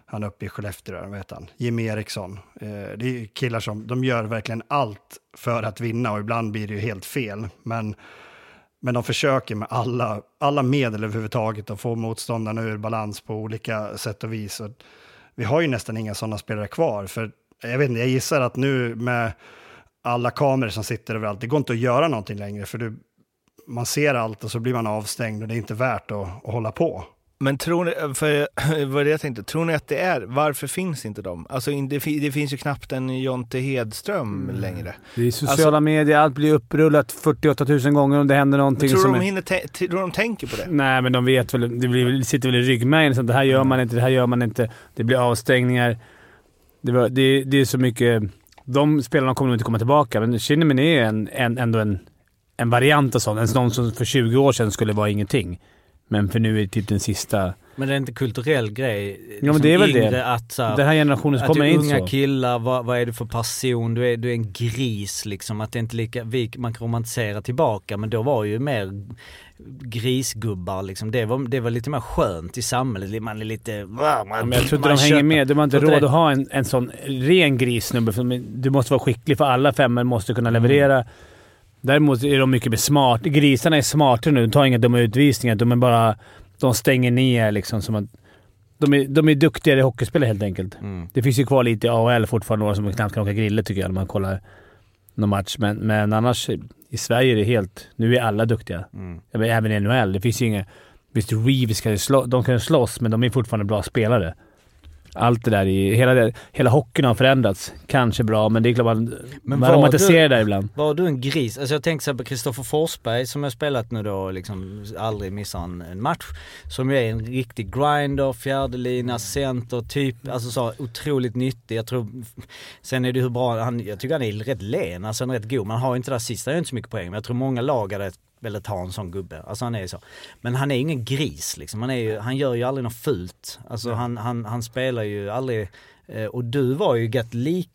A: han uppe i Skellefteå, vad heter han? Jimmy Eriksson. Eh, det är killar som, de gör verkligen allt för att vinna och ibland blir det ju helt fel. Men men de försöker med alla, alla medel överhuvudtaget att få motståndarna ur balans på olika sätt och vis. Och vi har ju nästan inga sådana spelare kvar. För jag, vet inte, jag gissar att nu med alla kameror som sitter överallt, det går inte att göra någonting längre. För du, man ser allt och så blir man avstängd och det är inte värt att, att hålla på.
H: Men tror ni, för vad det jag tänkte, tror ni att det är, varför finns inte de? Alltså det, det finns ju knappt en Jonte Hedström längre.
C: Det är sociala medier, allt blir upprullat 48 000 gånger om det händer någonting
H: tror
C: som...
H: de,
C: är-
H: hinner tror de tänker på det?
C: Nej, men de vet väl. Det, blir, sitter väl i ryggmärgen. Så det här gör man inte, det här gör man inte. Det blir avstängningar. Det, var, det, det är så mycket... De spelarna kommer nog inte komma tillbaka, men Kinnamin är en, en, ändå en, en variant av sånt. En sån som för 20 år sedan skulle vara ingenting. Men för nu är det typ den sista...
B: Men det är inte kulturell grej?
C: Ja, men det är väl det.
B: Att, så här,
C: Den här generationen
B: att
C: kommer
B: du är
C: in
B: unga
C: så.
B: killar, vad, vad är du för person? Du är, du är en gris liksom. Att det inte lika, vi, man kan romantisera tillbaka men då var ju mer grisgubbar liksom. Det var, det var lite mer skönt i samhället. Man är lite... Man,
C: Men jag tror inte de hänger
B: köper-
C: med. De har inte råd att ha en, en sån ren grissnubbe. Du måste vara skicklig för alla femmor måste kunna leverera. Däremot är de mycket mer smart. Grisarna är smartare nu. De tar inga dumma utvisningar. De är bara... De stänger ner liksom som att... De är, de är duktigare hockeyspelare helt enkelt.
B: Mm.
C: Det finns ju kvar lite i AHL fortfarande, några som knappt kan åka grille tycker jag när man kollar någon match. Men, men annars, i Sverige är det helt... Nu är alla duktiga.
B: Mm.
C: Även i NHL. Det finns ju inga... Visst, Reeves kan ju slå, de kan ju slåss, men de är fortfarande bra spelare. Allt det där i... Hela, det, hela hockeyn har förändrats. Kanske bra, men det är klart man,
B: Men
C: man romantiserar
B: du-
C: det där ibland.
B: Var du en gris? Alltså jag tänker på Kristoffer Forsberg som har spelat nu då liksom aldrig missar en, en match. Som ju är en riktig grinder, fjärdelina, center, typ, alltså så otroligt nyttig. Jag tror, sen är det hur bra, han, jag tycker han är rätt len, alltså han är rätt god. Man har inte det där sista, gör inte så mycket poäng. Men jag tror många lag hade velat ha en sån gubbe. Alltså han är ju så. Men han är ju ingen gris liksom. Han, är ju, han gör ju aldrig något fult. Alltså han, han, han spelar ju aldrig och du var ju gett lik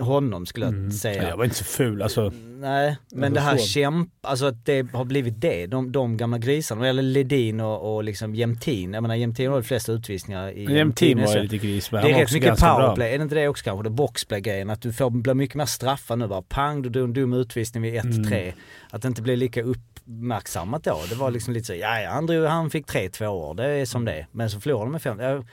B: honom skulle jag säga.
C: Ja, jag var inte så ful alltså.
B: Nej, men det här
C: förstår.
B: kämp, alltså att det har blivit det, de, de gamla grisarna, eller Ledin och, och liksom Jämtin. Jag menar Jämtin har de flesta utvisningar i
C: Jämtin var ju lite gris, men
B: Det är rätt mycket
C: ganska bra.
B: powerplay, är det inte det också kanske? Det boxplay-grejen, att du får bli mycket mer straffad nu bara. Pang, du dum, dum utvisning vid 1-3.
C: Mm.
B: Att det inte blir lika uppmärksammat då. Det var liksom lite så, ja han, drog, han fick 3 två år, det är som det. Men så förlorade de med 5.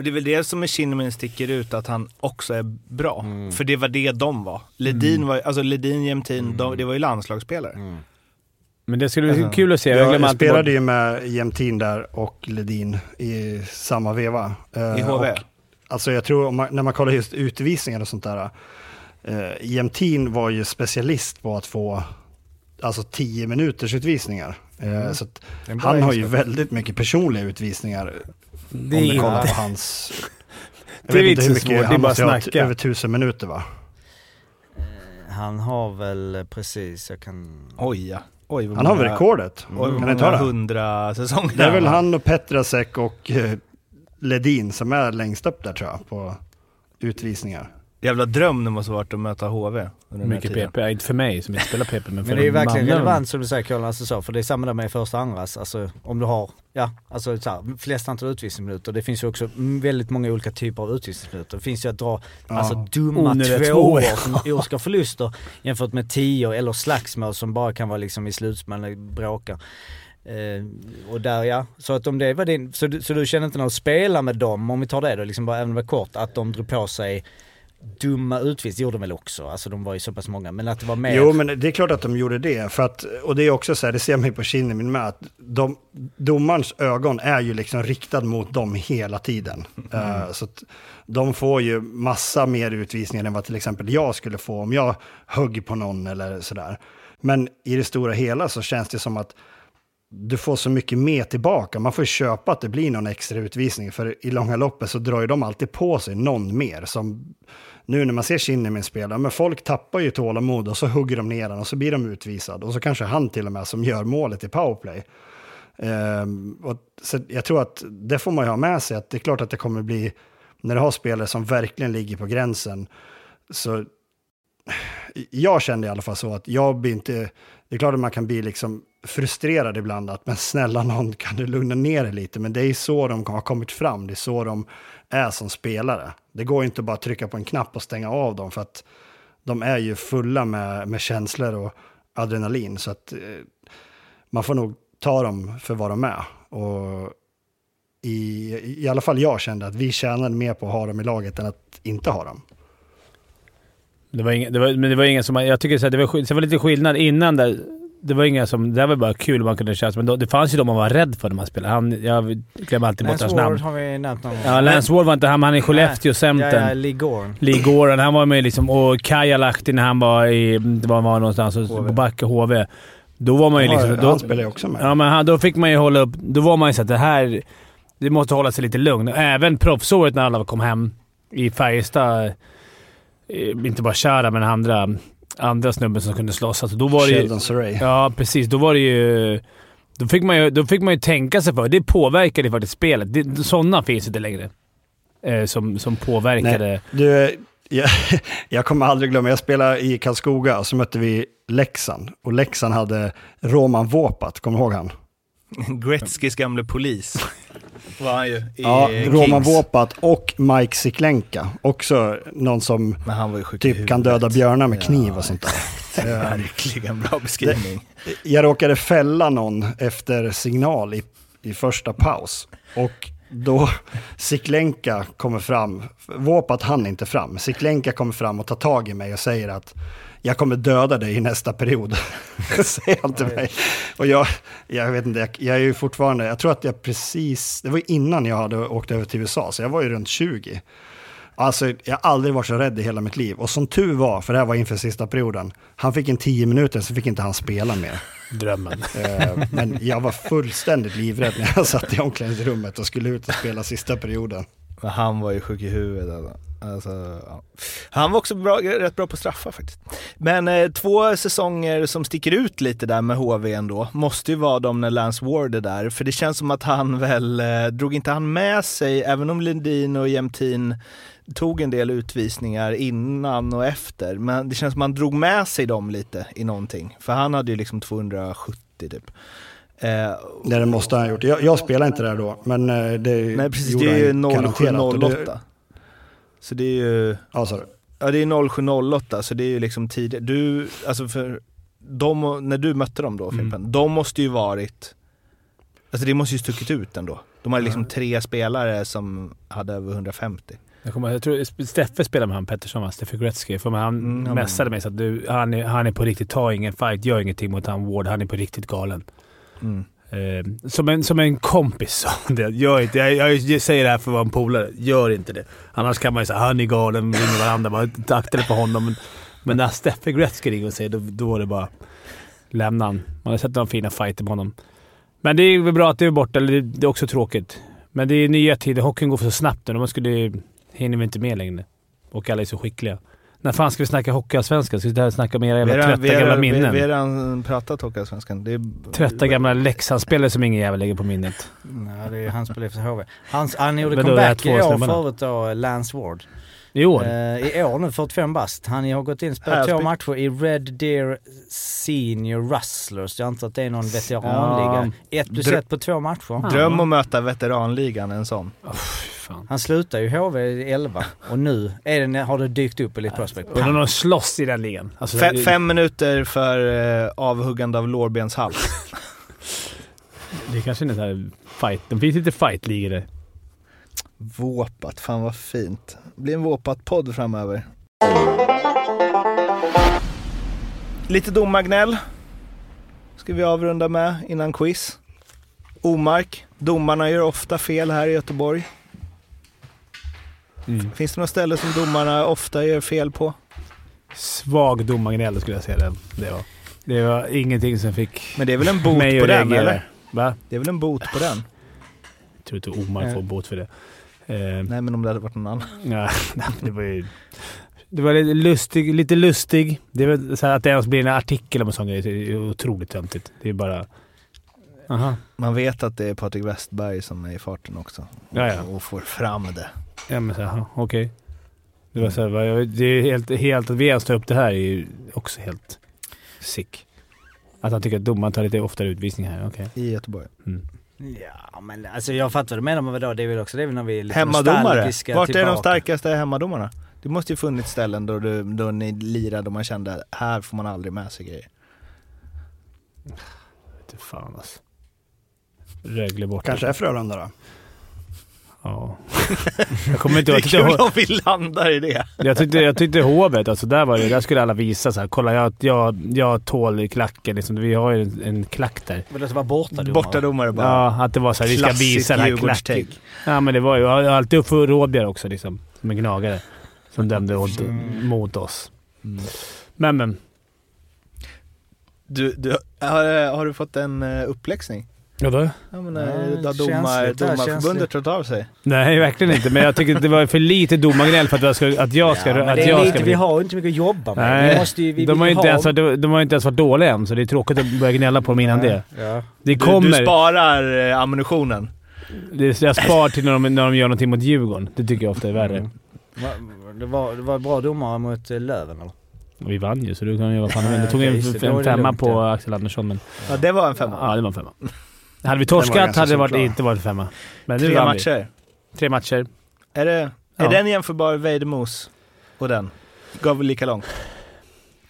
H: Men det är väl det som med Kinnaman sticker ut, att han också är bra.
B: Mm.
H: För det var det de var. Ledin var alltså Ledin, Jämtin, de, det var ju landslagsspelare.
B: mm.
C: Men det skulle bli
H: Alltså,
C: kul att se. Jag
A: Jag, spelade
C: bort.
A: ju med Jämtin där och Ledin i samma veva. Eh,
H: I HV?
A: Och, alltså jag tror, man, när man kollar just utvisningar och sånt där. Uh, Jämtin var ju specialist på att få alltså 10 minuters utvisningar. Eh, så att
H: En bra
A: han har ju väldigt mycket personliga utvisningar.
C: Det är inte...
A: på hans... Jag
C: Det är
A: vet
C: inte
A: hur
C: så svårt,
A: mycket,
C: det är
A: han
C: bara snacka.
A: över tusen minuter va?
B: Han har väl precis, jag kan...
H: Oj ja. Oj,
A: Han har väl rekordet?
H: Oj,
A: Kan ni ta det?
H: hundra säsonger.
A: Det är väl han och Petrasek och eh, Ledin som är längst upp där tror jag på utvisningar.
H: Jävla dröm det måste varit att möta HV
C: Mycket. PP. Inte för mig som inte spelar PP, men för
B: Men det är ju verkligen
C: mannen.
B: relevant som du säger Kolan, alltså så, för det är samma där med första och andras. Alltså om du har, ja, alltså så här, flest antal utvisningsminuter. Det finns ju också väldigt många olika typer av utvisningsminuter. Det finns ju att dra
A: Ja.
B: alltså dumma tvåor som orsakar förluster jämfört med tio eller slagsmål som bara kan vara liksom i slutspel när det bråkar. Eh, och där ja, så att om det var din, så du, så du känner inte något att spela med dem, om vi tar det då, liksom bara även var kort, att de drog på sig dumma utvisningar, det gjorde de väl också, alltså de var ju så pass många, men att det var mer...
A: Jo, men det är klart att de gjorde det. För att, och det är också så här, det ser man ju på Kinnamin med, att de, domarens ögon är ju liksom riktad mot dem hela tiden. Eh, så att de får ju massa mer utvisningar än vad till exempel jag skulle få om jag högg på någon eller sådär. Men i det stora hela så känns det som att du får så mycket mer tillbaka. Man får köpa att det blir någon extra utvisning. För i långa loppet så drar ju de alltid på sig någon mer. Som nu när man ser Shinnimin spela, men folk tappar ju tålamod och så hugger de ner den och så blir de utvisad. Och så kanske han till och med som gör målet i powerplay. Ehm, och, så jag tror att det får man ju ha med sig, att det är klart att det kommer bli, när du har spelare som verkligen ligger på gränsen, så jag kände i alla fall så att jag blir inte, det är klart att man kan bli liksom frustrerad ibland, att men snälla någon kan du lugna ner dig lite, men det är så de har kommit fram, det är så de är som spelare. Det går inte bara att trycka på en knapp och stänga av dem, för att de är ju fulla med, med känslor och adrenalin, så att eh, man får nog ta dem för vad de är. Och i, i alla fall jag kände att vi tjänade mer på att ha dem i laget än att inte ha dem.
C: Det var ingen, det var, men det var ingen som... Jag tycker så här, det var, det var lite skillnad innan där det var inga som... Det var bara kul man kunde köra. Men då, det fanns ju de man var rädd för när man spelade. Han, jag glömmer alltid bort
B: Lance
C: hans
B: Ward
C: namn.
B: har vi nämnt någon gång.
C: Ja, Lance Ward var inte han, men han är i Skellefteå,
B: Ja,
C: centern.
B: ja, Lee Gorn.
C: Lee Goran, han var med liksom. Och Kaja Lahti när han var i... Det var, var någonstans på Backe HV. Då var man ju liksom... Då,
A: han spelar ju också med.
C: Ja, men han, då fick man ju hålla upp... Då var man ju så att det här... Det måste hålla sig lite lugn. Även proffsåret när alla kom hem i Färjestad. eh, Inte bara Chara, men andra, andra snubben som kunde slåss. Alltså, då var det
A: Sheldon Surrey.
C: Ja, precis. Då var det ju... Då fick man ju, då fick man ju tänka sig för. Det påverkade ju faktiskt spelet. Det, sådana finns inte längre. Eh, som, som påverkade...
A: Nej, du, jag, jag kommer aldrig glömma, jag spelade i Karlskoga och så mötte vi Leksand. Och Leksand hade Roman Våpat, kommer du ihåg han?
H: Gretzkys gamle polis var han ju i
A: Ja,
H: Kings.
A: Roman Våpat och Mike Siklenka. Också någon som typ kan döda björnar med kniv och sånt där.
H: Verkligen bra beskrivning.
A: Jag råkade fälla någon efter signal i, i första paus. Och då Siklenka kommer fram, Våpat hann inte fram, Siklenka kommer fram och tar tag i mig och säger att jag kommer döda dig i nästa period. säger han till mig. Och jag, jag vet inte, jag, jag är ju fortfarande, jag tror att jag precis, det var innan jag hade åkt över till USA, så jag var ju runt 20. Alltså, jag har aldrig varit så rädd i hela mitt liv. Och som tur var, för det här var inför sista perioden, han fick en tio minuter så fick inte han spela mer.
C: Drömmen.
A: Eh, Men jag var fullständigt livrädd när jag satt i omklädningsrummet och skulle ut och spela sista perioden.
H: Men han var ju sjuk i huvudet alltså. alltså. Ja. Han var också bra, rätt bra på straffar faktiskt. Men eh, två säsonger som sticker ut lite där med HV ändå, måste ju vara de när Lance Ward är där. För det känns som att han väl, eh, drog inte han med sig, även om Lundin och Jämtin tog en del utvisningar innan och efter, men det känns som att han drog med sig dem lite i någonting. För han hade ju liksom 270 typ. Eh,
A: Nej, det måste han ha gjort. Jag, jag spelade inte där då, men eh, det
H: Nej precis,
A: gjorde
H: det är ju
A: han garanterat. Och det-
H: 0708. Så det är ju,
A: Ja, sorry.
H: ja det är 0708 så det är ju liksom tidigt. Du, alltså för de, när du mötte dem då
C: Mm.
H: Fimpen, de måste ju varit, alltså det måste ju stuckit ut ändå. De hade liksom tre spelare som hade över 150.
C: Jag, kommer, jag tror Steffe spelade med han Pettersson, va? Steffe Gretzky. För han
H: Mm,
C: messade mig så att du, han, är, han är på riktigt, ta ingen fight, gör ingenting mot han Ward. Han är på riktigt galen.
H: Mm.
C: Eh, som, en, som en kompis sa han det. Gör inte, jag, jag säger det här för att vara en polare. Gör inte det. Annars kan man ju säga ah, han är galen, ringer varandra. Bara akta dig på honom. Men, men när Steffe Gretzky ringer och säger då, då är det bara lämna han. Man har sett några fina fighter med honom. Men det är väl bra att det är borta. Eller det, det är också tråkigt. Men det är nya tider. Hockeyn går för så snabbt nu. Man skulle, hinner vi inte med längre. Och alla är så skickliga. När fan ska vi snacka hockeyallsvenskan? Ska vi och snacka om era jävla
H: Vi har-
C: trötta
H: vi har-
C: gamla minnen?
H: Vi har redan pratat Hockeyallsvenskan. Det är
C: Trötta gamla Leksandsspelare som ingen jävel lägger på minnet.
B: Ja, det är han spelar för HV. Hans, han gjorde comeback i år förut då, Lance Ward.
C: I år?
B: Eh, I år nu, 45 bast. Han har gått in och spelat två matcher i Red Deer Senior Rustlers. Jag antar att det är någon veteranliga. Ett plus
H: Drö-
B: ett på två matcher.
H: Dröm att möta veteranligan, en sån.
C: Fan.
B: Han slutar ju HV i 11 och nu är det, har det dykt upp i Elite Prospect.
C: Om de slåss i den ligan. Alltså,
H: Fe-
C: det-
H: fem minuter för eh, avhuggande av lårbenshals.
C: Det är kanske är en sån här fight. De finns lite fight-ligor där.
H: Våpat, fan vad fint. Det blir en Våpat-podd framöver. Lite domargnäll ska vi avrunda med innan quiz. Omark, domarna gör ofta fel här i Göteborg.
C: Mm.
H: Finns det något ställe som domarna ofta gör fel på?
C: Svag domargnäll skulle jag säga det. Det var, det var ingenting som fick
H: Men det är väl en bot på den
C: reagera.
H: eller?
C: Va?
H: Det är väl en bot på den?
C: Jag tror inte Omar
H: Nej.
C: får bot för det. Eh,
H: Nej men om det hade varit någon annan.
C: ja, det var ju... Det var lite lustig. Lite lustig. Det är väl så här att det ens blir en artikel om en sån grej. Det är otroligt töntigt. Det är bara... Aha.
H: Man vet att det är Patrik Westberg som är i farten också.
C: Ja, ja.
H: Och får fram det.
C: Ja men så, okej. Det var så här, det är helt, helt... Att vi ens tar upp det här är ju också helt sick. Att han tycker att domaren tar lite oftare utvisning här. Okej.
H: I Göteborg.
C: Mm.
B: Ja men alltså jag fattar vad du menar med vadå? Det är väl också det är väl när vi är lite
H: Hemmadomare. Vart är de starkaste hemmadomarna? Det måste ju funnits ställen då, du, då ni lirade och man kände att här får man aldrig med sig grejer.
C: Inte fan alltså. Rögle borta.
A: Kanske är Frölunda då?
C: Ja. Jag kommer inte
H: Det är kul om vi landar i det.
C: Jag tyckte, jag tyckte hovet, alltså där, var det, där skulle alla visa så här. Kolla, jag, jag, jag tål klacken. Liksom. Vi har ju en, en klack där.
B: Vill det vara bortadomare?
H: Bortadomare bara.
C: Ja, att det var så här, vi ska visa den här klacken. Ja, men det var ju jag har alltid upp för Rådbjer också, liksom. Som en gnagare. Som dömde åt, mot oss. Men, men.
H: Du, du, har, har du fått en uh, uppläxning?
C: Ja, då?
H: Ja, men,
B: Ja,
H: har
B: känsligt
H: domar, domarförbundet trott av sig?
C: Nej, verkligen inte. Men jag tycker att det var för lite domargnäll för att jag ska... Att jag ska,
B: Ja,
C: att
B: det
C: jag
B: lite,
C: ska
B: vi har ju inte mycket att jobba med.
C: Nej,
B: vi måste ju, vi
C: de, har ju inte
B: ha...
C: ens varit, de har ju inte ens varit dåliga än, så det är tråkigt att börja gnälla på dem innan det.
B: Ja.
C: Det
H: Du,
C: kommer...
H: du sparar uh, ammunitionen.
C: det, jag spar till när de, när de gör någonting mot Djurgården. Det tycker jag ofta är värre.
B: Va- Det var, det var bra domare mot eh, Löven eller?
C: Vi vann ju, så du kan ju vad fan du vill. Du tog en, en femma på
B: ja.
C: Axel Andersson, men...
H: Ja, det var en femma.
C: Ja, det var en femma. Hade vi torskat hade det varit, inte varit femma. Men nu
H: Tre matcher.
C: vi. Tre matcher.
H: Är, det, är
C: Ja.
H: den jämförbar Vejdemos och den? Gav väl lika långt?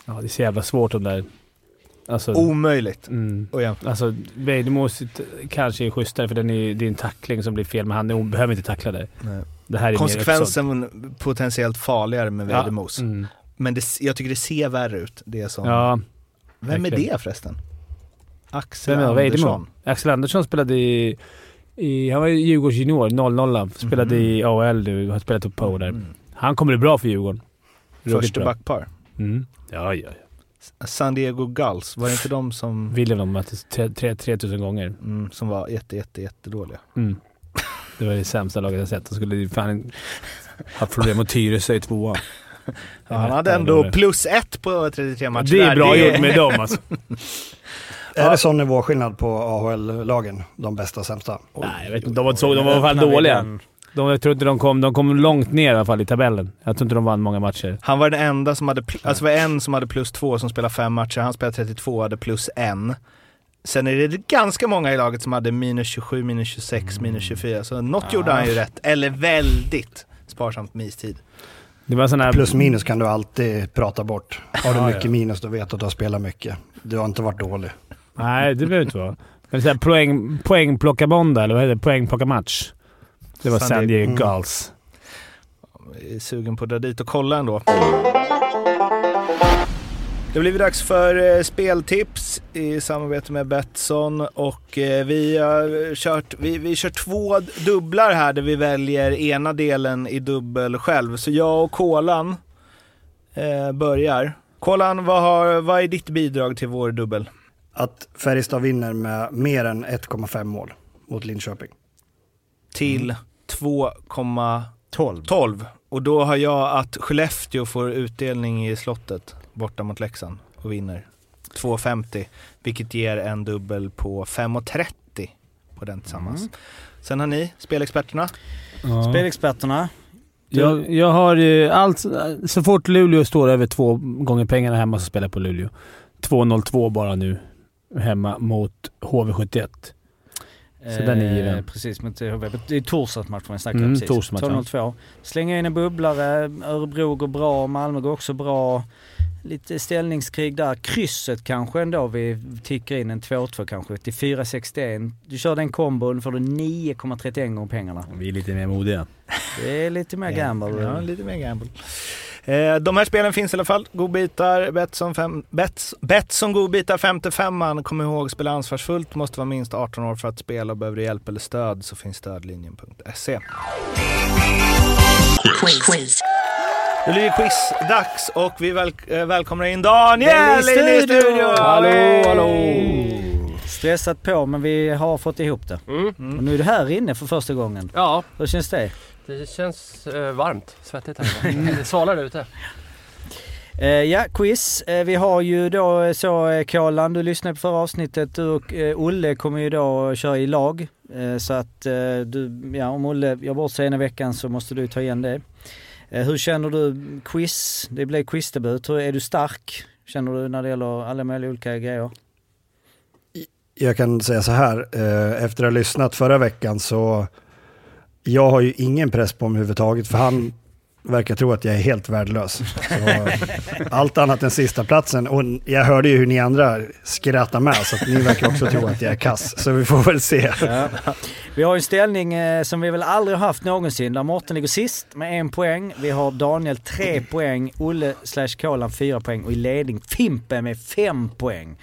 C: Ja, det är så jävla svårt de där... Alltså...
H: Omöjligt
C: Mm.
H: att jämföra.
C: Alltså, Vejdemos kanske är schysstare för den är, det är en tackling som blir fel, men han är- behöver inte tackla det.
H: Nej.
C: Det här är mer
H: Konsekvensen potentiellt farligare med. Vejdemos.
C: Ja. Mm.
H: Men det, jag tycker det ser värre ut. Det som,
C: ja.
H: Vem är
C: verkligen.
H: det förresten? Axel
C: Vem?
H: Andersson.
C: Axel Andersson spelade i... i han var ju Djurgårds junior, 00 Spelade i AHL nu, har spelat upp på där.
H: Mm.
C: Han kommer bli bra för Djurgården.
H: Första backpar.
C: Mm. Ja, ja, ja.
H: San Diego Gulls, var det inte de som,
C: William de möttes tre- tre- 3000 gånger.
H: mm, som var jätte, jätte, jättedåliga?
C: Mm. Det var det sämsta laget jag sett. De skulle fan haft problem med Tyresö i tvåan.
H: Ja, han hade ändå plus ett på 33 matcher.
C: Det är bra gjort med dem alltså.
A: Är det sån nivåskillnad på AHL-lagen? De bästa och sämsta?
C: Nej, jag vet inte. De var, så, de var i alla fall dåliga. De, jag tror inte de kom, de kom långt ner i alla fall i tabellen. Jag tror inte de vann många matcher.
H: Han var den enda som hade, alltså var en som hade plus två som spelade fem matcher. Han spelade 32 och hade plus en. Sen är det ganska många i laget som hade minus 27, minus 26, minus 24. Så något gjorde han ju rätt. Eller väldigt sparsamt med istid.
C: Det var sån här...
A: Plus minus kan du alltid prata bort. Har du
C: Ja,
A: mycket
C: ja.
A: minus då vet du att du har spelat mycket. Du har inte varit dålig.
C: Nej, det behöver inte vara. Men så poäng, poängplockarmåndag, eller vad heter det? Poängplockarmatch. Det var
H: San
C: San Diego
A: Mm.
C: Gulls.
H: Jag är sugen på att dra dit och kolla ändå. Det blivit dags för eh, speltips i samarbete med Betsson och eh, vi har kört, vi, vi kör två dubblar här där vi väljer ena delen i dubbel själv. Så jag och Kolan eh, börjar. Kolan, vad, har, vad är ditt bidrag till vår dubbel?
A: Att Färjestad vinner med mer än 1,5 mål mot Linköping.
H: Till 2,12.
B: 12.
H: Och då har jag att Skellefteå får utdelning i slottet borta mot Leksand och vinner 2,50. Vilket ger en dubbel på 5,30 på den tillsammans.
B: Mm.
H: Sen har ni, spelexperterna.
C: Ja.
B: Spelexperterna.
C: Jag, jag har eh, allt... Så fort Luleå står över två gånger pengarna hemma så spelar jag på Luleå. 2-0-2 bara nu hemma mot HV71. Så den är given.
B: Eh, precis, mot HV. Det är torsdagsmatchen vi snackar
C: Mm,
B: precis.
C: torsdagsmatchen.
B: 2-0-2. Slänga in en bubblare. Örebro går bra, Malmö går också bra. Lite ställningskrig där. Krysset kanske ändå vi tickar in en 2-2 kanske till 4,61. Du kör den kombon får du 9,31 gånger pengarna.
C: Vi är lite mer modiga.
B: Det är lite mer gamble.
H: Ja, lite mer gamble. Eh, de här spelen finns i alla fall. Godbitar, Betsson, fem, Bets, Betsson godbitar 55an. Kom ihåg, spela ansvarsfullt. Måste vara minst 18 år för att spela och behöver du hjälp eller stöd så finns stödlinjen.se.
F: Quiz.
H: Det blir quizdags och vi väl, eh, välkomnar in Daniel in i studion!
B: studion!
C: Hallå, hallå!
B: Stressat på men vi har fått ihop det.
I: Mm.
B: Och nu är du här inne för första gången.
I: Ja,
B: Hur känns det?
I: Det känns eh, varmt. Svettigt här inne. Det svalnar ute.
B: Eh, ja, quiz. Eh, vi har ju då eh, så eh, Kolan, du lyssnade på förra avsnittet. Du och eh, Olle kommer ju då köra i lag. Eh, så att eh, du, ja om Olle gör bort sig ena veckan så måste du ta igen det. Eh, hur känner du quiz? Det blev quizdebut. Hur är du stark? Känner du när det gäller alla möjliga olika grejer?
A: Jag kan säga så här, eh, efter att ha lyssnat förra veckan så jag har ju ingen press på mig överhuvudtaget för han verkar tro att jag är helt värdelös. Så, allt annat än sista platsen. Och jag hörde ju hur ni andra skrattar med, så att ni verkar också tro att jag är kass. Så vi får väl se.
B: Ja. Vi har en ställning eh, som vi väl aldrig har haft någonsin där Mårten ligger sist med en poäng. Vi har Daniel tre poäng, Olle slash Kolan fyra poäng och i ledning Fimpen med fem poäng.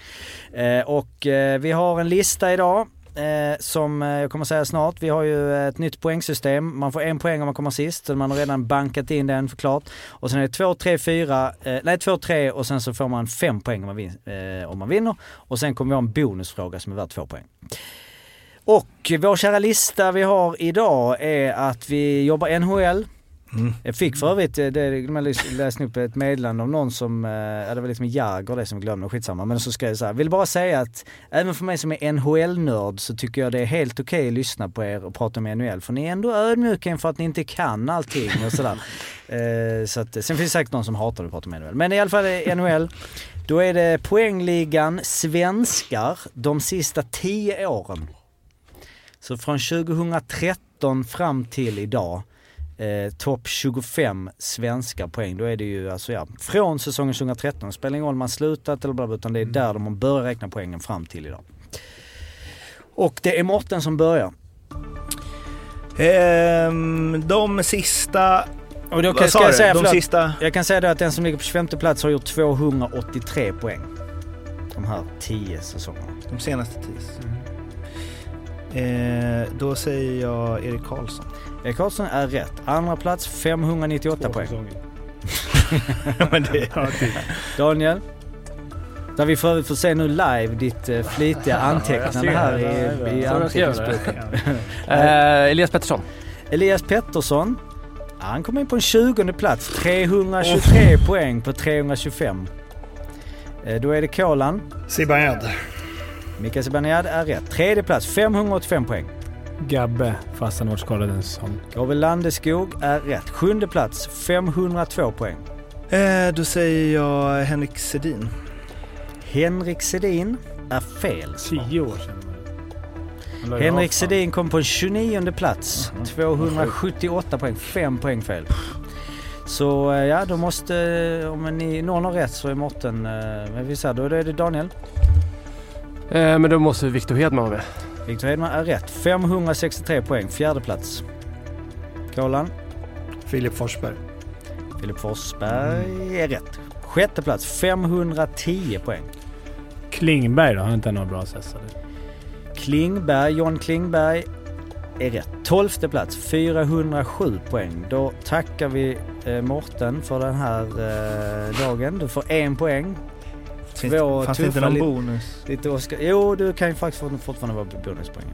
B: Eh, och eh, vi har en lista idag eh, som eh, jag kommer säga snart. Vi har ju ett nytt poängsystem. Man får en poäng om man kommer sist, så man har redan bankat in den förklart. Och sen är det två, tre, fyra, eh, nej två, tre och sen så får man fem poäng om man, vin, eh, om man vinner. Och sen kommer vi ha en bonusfråga som är värd två poäng. Och vår kära lista vi har idag är att vi jobbar NHL. Jag fick för övrigt, eh, det, man läste upp ett meddelande om någon som, eh, ja det var liksom Jagr det som glömde, skitsamma. Men så skrev jag så här, vill bara säga att även för mig som är NHL-nörd så tycker jag det är helt okej att lyssna på er och prata om NHL. För ni är ändå ödmjuka inför att ni inte kan allting och sådär. Eh, så att, sen finns det säkert någon som hatar att prata om NHL. Men i alla fall NHL, då är det poängligan svenskar de sista 10 åren. Så från 2013 fram till idag, eh, topp 25 svenska poäng. Då är det ju alltså ja, från säsongen 2013. Det spelar ingen roll om man slutat eller bla, utan det är där de har börjat räkna poängen fram till idag. Och det är Mårten som börjar.
H: Ehm, de sista...
B: Och då kan, ska jag säga,
H: De
B: förlåt,
H: sista-
B: jag kan säga då att den som ligger på 25 plats har gjort 283 poäng. De här 10 säsongerna.
H: De senaste tio. Eh, då säger jag Erik Karlsson.
B: Erik Karlsson är rätt. Andra plats 598 poäng.
H: Men det,
B: Daniel? Där vi för övrigt får se nu live ditt eh, flitiga antecknande här i, i anteckningsboken.
I: Eh, Elias Pettersson.
B: Elias Pettersson. Ja, han kom in på en 20 plats. 323 poäng på 325. Eh, Då är det Kolan.
A: Zibanejad.
B: Mikael Zibanejad är rätt. Tredje plats 585 poäng.
C: Gabbe, fast han varit skadad en säsong.
B: Gabriel Landeskog är rätt. Sjunde plats 502 poäng.
H: eh, då säger jag Henrik Sedin.
B: Henrik Sedin är fel.
C: Tio år sedan.
B: Henrik. Sedin kom på en 29 plats. 278 poäng. 5 poäng fel. Så eh, ja, då måste... Om ni, någon har rätt så är Mårten... eh, Men vi säger, då är det Daniel.
I: Eh, men då måste Victor Hedman vara med.
B: Victor Hedman är rätt. 563 poäng. Fjärde plats. Kolan.
A: Filip Forsberg.
B: Filip Forsberg är rätt. Sjätte plats. 510 poäng.
C: Klingberg då? Har inte några bra assessor?
B: Klingberg, John Klingberg är rätt. Tolfte plats, 407 poäng. Då tackar vi eh, Morten för den här eh, dagen. Du får en poäng.
H: Finns,
B: Två
H: fanns det inte
B: tuffa
H: någon bonus?
B: Lite Oscar. Jo, du kan ju faktiskt fort- fortfarande vara bonuspoäng.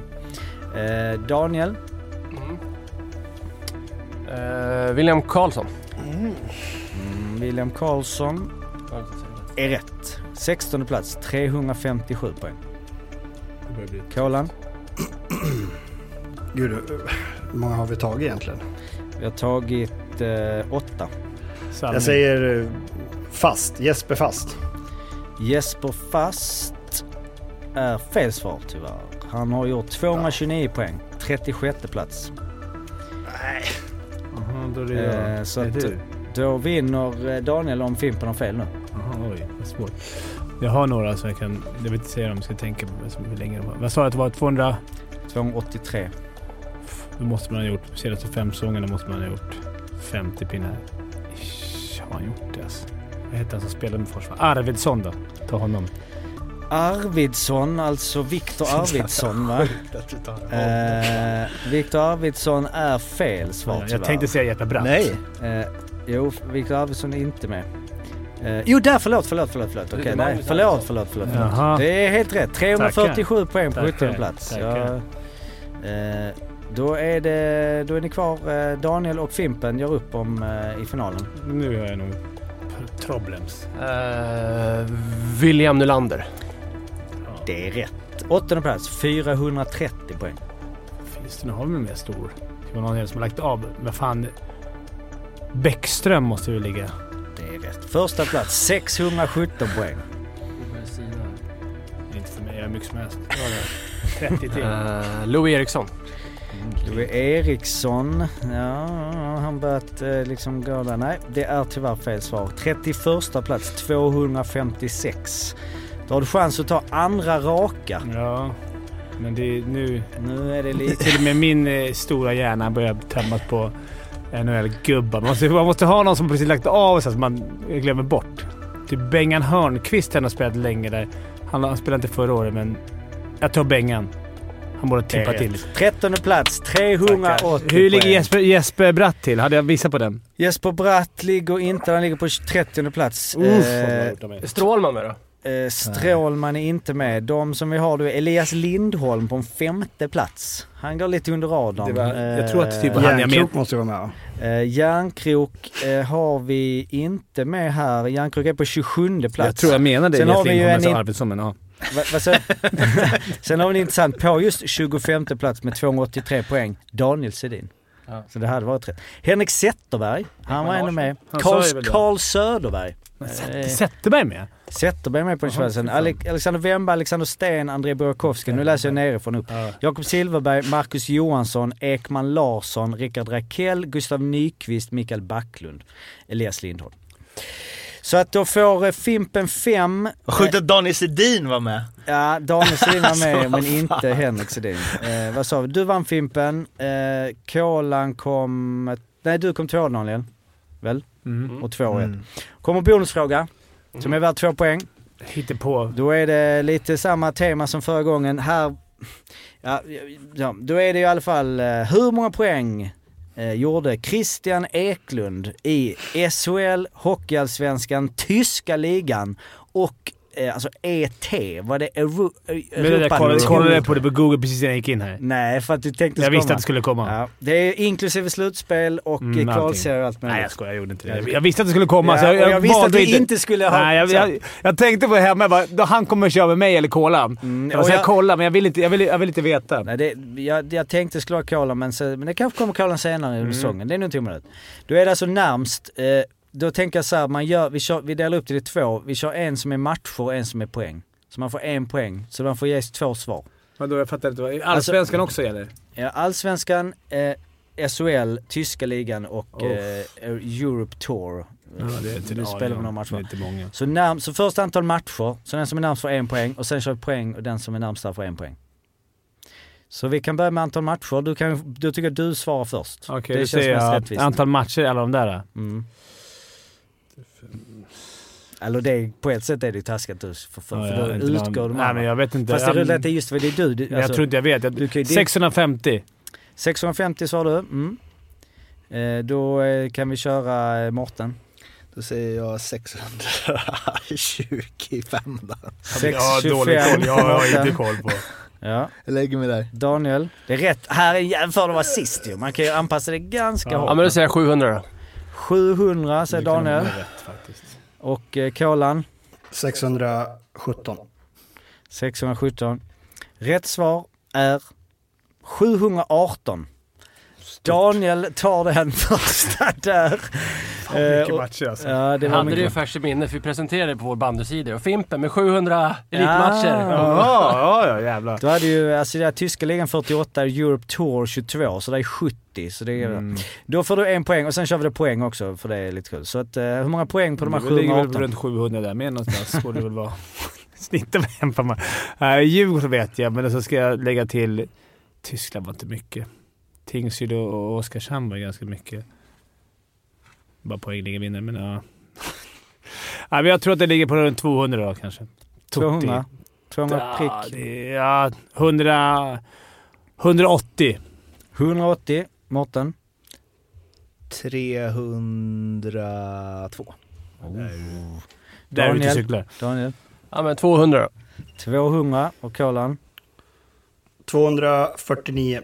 B: Eh, Daniel,
I: Eh, William Karlsson.
B: mm, William Karlsson är rätt. 16 plats, 357 poäng. Kolan,
A: Gud, hur många har vi tagit egentligen?
B: vi har tagit eh, åtta.
C: Salming.
A: Jag säger eh, fast, Jesper Fast.
B: Jesper Fast är fel svar tyvärr. Han har gjort 229 poäng. 36 plats.
C: Jaha, då är det jag.
B: Eh, så
C: är
B: att-
C: du.
B: Då vinner eh, Daniel om Fimpen har fel nu.
C: Jaha, oj, vad svårt. Jag har några så jag kan... Jag vill inte säga dem, ska tänka på som- hur länge de var. Vad sa du att det var? 200?
B: 283.
C: Då måste man ha gjort, senaste fem säsongerna måste man ha gjort 50 pinnar. Ish, har han gjort det alltså? Vad heter han som spelade med Forsvar? Arvidsson då? Ta honom.
B: Arvidsson, alltså Viktor Arvidsson va? Eh, Viktor Arvidsson är fel svar
C: jag
B: tyvärr.
C: tänkte säga Jeppe Bratt.
H: Nej.
B: Eh, jo, Viktor Arvidsson är inte med. Eh, jo, där! Förlåt, förlåt, förlåt. förlåt. Okej, nej. Förlåt, förlåt, förlåt. förlåt. Det är helt rätt. 347 poäng på
C: Tackar.
B: 17 plats.
C: Tackar.
B: Jag, eh, då, är det, då är ni kvar. Eh, Daniel och Fimpen gör upp om eh, i finalen.
C: Nu har jag nog problems.
I: Eh, William Nylander.
B: Det är rätt. Åttonde plats, 430 poäng.
C: Finns det någon mer stor? Det var någon som har lagt av. Vad fan? Bäckström måste ju ligga.
B: Det är rätt. Första plats, 617 poäng.
C: Inte för mig, jag har mycket som helst. Vad var det? 30 till.
I: Eh, Louis Eriksson.
B: Louis Eriksson, ja han börjat eh, liksom gå där. Nej, det är tyvärr fel svar. 31 plats, 256. Då har du chans att ta andra raka.
C: Ja, men det är nu...
B: Nu är det lite...
C: Till och med min eh, stora hjärna börjar tömmas på NHL-gubbar. Man måste, man måste ha någon som precis lagt av så att man glömmer bort. Typ Bengan Hörnqvist han har spelat länge där. Han, han spelade inte förra året, men jag tar Bengan. Han borde tippa till.
B: 13 plats, 380
C: Hur ligger. Jesper, Jesper Bratt till? Hade jag visat på den?
B: Jesper Bratt ligger inte, han ligger på 30 plats.
C: Uff,
B: Eh,
I: Strålman med då?
B: eh, Strålman är inte med. De som vi har då är Elias Lindholm på en femte plats. Han går lite under radarn.
C: Det var- jag tror att det typ
B: Eh,
C: han jag med.
A: måste vara med?
B: Eh, Järnkrok eh, har vi inte med här. Järnkrok är på 27 plats.
C: Jag tror jag menade
B: Sen
C: Elias
B: har vi ju en
C: Arvidsson, men ja.
B: Sa- Sen har vi en intressant på just 25 plats med 283 poäng, Daniel Sedin.
I: Ja.
B: Så det hade varit rätt. Henrik Zetterberg, han var ändå med.
C: Det.
B: Karl Söderberg. Eh,
C: Zetterberg med?
B: Zetterberg med på en
C: Jaha,
B: Sen
C: fy fan.
B: Ale- Alexander Wemberg, Alexander Sten, André Burakovsky. Nu läser jag nerifrån upp. Jakob Silverberg, Marcus Johansson, Ekman Larsson, Rickard Rakell, Gustav Nyqvist, Mikael Backlund, Elias Lindholm. Så att då får eh, Fimpen 5.
J: Vad sjukt att Daniel Sedin var med.
B: Ja, Daniel Sedin var med
J: Alltså,
B: men inte Henrik Sedin. Eh, vad sa vi? Du vann Fimpen, eh, Kolan kom... Nej, du kom två Daniel. Väl?
C: Mm.
B: Och två.
J: Mm.
B: Kommer bonusfråga, som är värd två poäng.
C: På.
B: Då är det lite samma tema som förra gången. Här, ja, ja, då är det i alla fall, eh, hur många poäng eh, gjorde Christian Eklund i SHL, Hockeyallsvenskan, tyska ligan och alltså ET, var det Euro,
C: Men det där kollade, kollade på det på google precis innan jag gick in här.
B: Nej, för att du tänkte
C: Jag visste att det skulle komma.
B: Ja, det är inklusive slutspel och
C: Mm,
B: mm,
C: allting.
B: kvalserie och allt möjligt.
C: Nej jag skojar, jag gjorde inte det. Jag visste att det skulle komma.
B: Ja,
C: så jag, jag,
B: jag visste att vi inte skulle ha-
C: Nej, jag, jag, jag tänkte på det hemma. Jag bara, han kommer köra med mig eller kolan.
B: Mm,
C: jag
B: jag-
C: kolla, men jag vill inte, jag vill, jag vill inte veta.
B: Nej, det, jag, jag tänkte skulle vara kola men, så, men det kanske kommer kolan senare
C: Mm.
B: säsongen. Det är nog inte omöjligt. Då är alltså närmst, eh, då tänker jag så här, man gör, vi, kör, vi delar upp det i två. Vi kör en som är matcher och en som är poäng. Så man får en poäng, så man får ge två svar.
C: Vadå, jag fattar inte.
B: Alltså-
C: Allsvenskan också gäller?
B: Ja, Allsvenskan, eh, SHL, tyska ligan och
C: Oh.
B: eh, Europe Tour.
C: Ja, det är
B: nu spelar vi
C: ja,
B: några
C: Det är
B: matcher.
C: inte många.
B: Så, närm, så först antal matcher, så den som är närmst får en poäng och sen kör vi poäng och den som är närmst där får en poäng. Så vi kan börja med antal matcher. Du, kan, du tycker att du svarar först.
C: Okej,
B: det
C: då
B: känns mest rättvist.
C: antal matcher, alla de där.
B: Mm. Eller det, på ett sätt är det ju taskigt du för, för,
C: Ja,
B: för då utgår
C: någon-
B: de
C: Nej,
B: andra.
C: men jag vet inte.
B: Fast det roliga är att det just för det är du. du
C: Men jag tror inte jag vet. Jag,
B: du kan ju-
C: 650.
B: 650 svarar du. Mm. Eh, då eh, kan vi köra eh, Mårten.
J: Då säger jag 625 då.
C: Ja, dålig koll. Jag har inte koll på.
B: Ja.
J: Jag lägger mig där.
B: Daniel. Det är rätt. Här är jämför det var sist ju. Man kan ju anpassa det ganska
I: Ja,
B: hårt.
I: men då säger jag 700 då.
B: 700 säger Daniel.
C: vara rätt faktiskt.
B: Och eh, Kolan
A: 617.
B: 617. Rätt svar är 718. Daniel tar den första där.
C: Fan, mycket
B: Eh, och-
C: matcher alltså.
B: Ja, det var
I: hade det ju
B: mycket.
I: färskt i minne för vi presenterade det på vår bandysida. Och Fimpen med 700 elitmatcher.
B: Ja.
C: Ja, ja, ja jävlar.
B: Då hade ju, alltså det är tyska ligan 48, Europe Tour 22, så det är 70. Så det är,
C: Mm.
B: Då får du en poäng och sen kör vi det poäng också för det är lite kul. Så att, eh, hur många poäng på de här
C: Det ligger väl
B: 718?
C: runt 700 där med någonstans. borde det väl vara. Snittar med en på mig. Nej, Djurgården vet jag, men så ska jag lägga till... Tyskland var inte mycket. Tingsryd och Oskarshamn var ganska mycket. Bara poängliga vinnare, men ja. ja men jag tror att det ligger på runt 200 då kanske.
B: 200? 200
C: Ja,
B: prick?
C: det är, ja, 100... 180.
B: 180, Mårten?
J: 302.
C: Där är vi ute och
B: Daniel?
C: cyklar.
B: Daniel?
I: Ja men 200 då.
B: 200 och Kolan?
A: 249.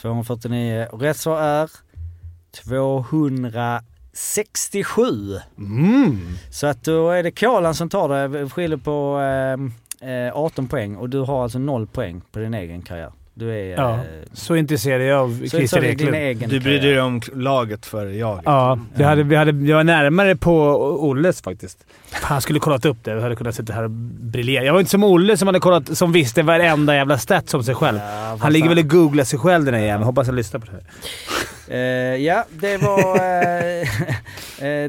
B: 249. Och rätt svar är 267.
C: Mm.
B: Så att då är det Kolan som tar det, skiljer på eh, eh, 18 poäng och du har alltså 0 poäng på din egen karriär. Du är...
C: Ja,
B: eh,
C: så intresserad är jag av Christer Eklund.
H: Du brydde dig om laget före jaget.
C: Ja, vi hade, vi hade, jag var närmare på Olles faktiskt. Jag skulle kollat upp det. Jag hade kunnat sitta här och briljera. Jag var inte som Olle som, hade kollat, som visste varenda jävla stat om sig själv.
B: Ja,
C: Han ligger väl och googlar sig själv den här jäveln. Hoppas han lyssnar på det här.
B: Eh, ja, det var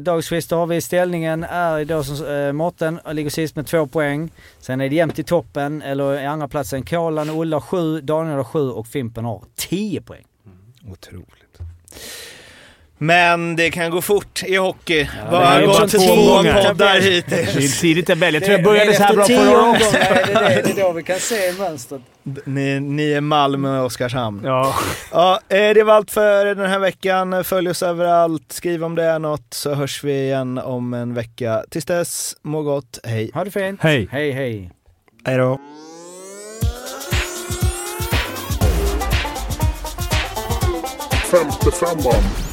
B: dagens quiz. Då har vi ställningen är idag som uh, Mårten ligger sist med två poäng. Sen är det jämnt i toppen, eller i andra platsen. Kolan och Olle har sju, Daniel har sju och Fimpen har tio poäng.
H: Otroligt. Men det kan gå fort i hockey.
C: det
H: Bara
C: bara
H: gått
C: två
H: två
C: gånger.
H: poddar
C: Det
H: hittills.
C: är en tidig tabell. Jag tror jag började så här bra förra året också.
B: är det, det, det är då vi kan se mönstret.
H: Ni, ni är Malmö och Oskarshamn.
C: Ja.
H: Ja, eh, det var allt för den här veckan. Följ oss överallt. Skriv om det är något så hörs vi igen om en vecka. Tills dess, må gott. Hej.
B: Ha det fint.
C: Hej.
B: Hej hej.
A: Hej då.
K: Femte femman.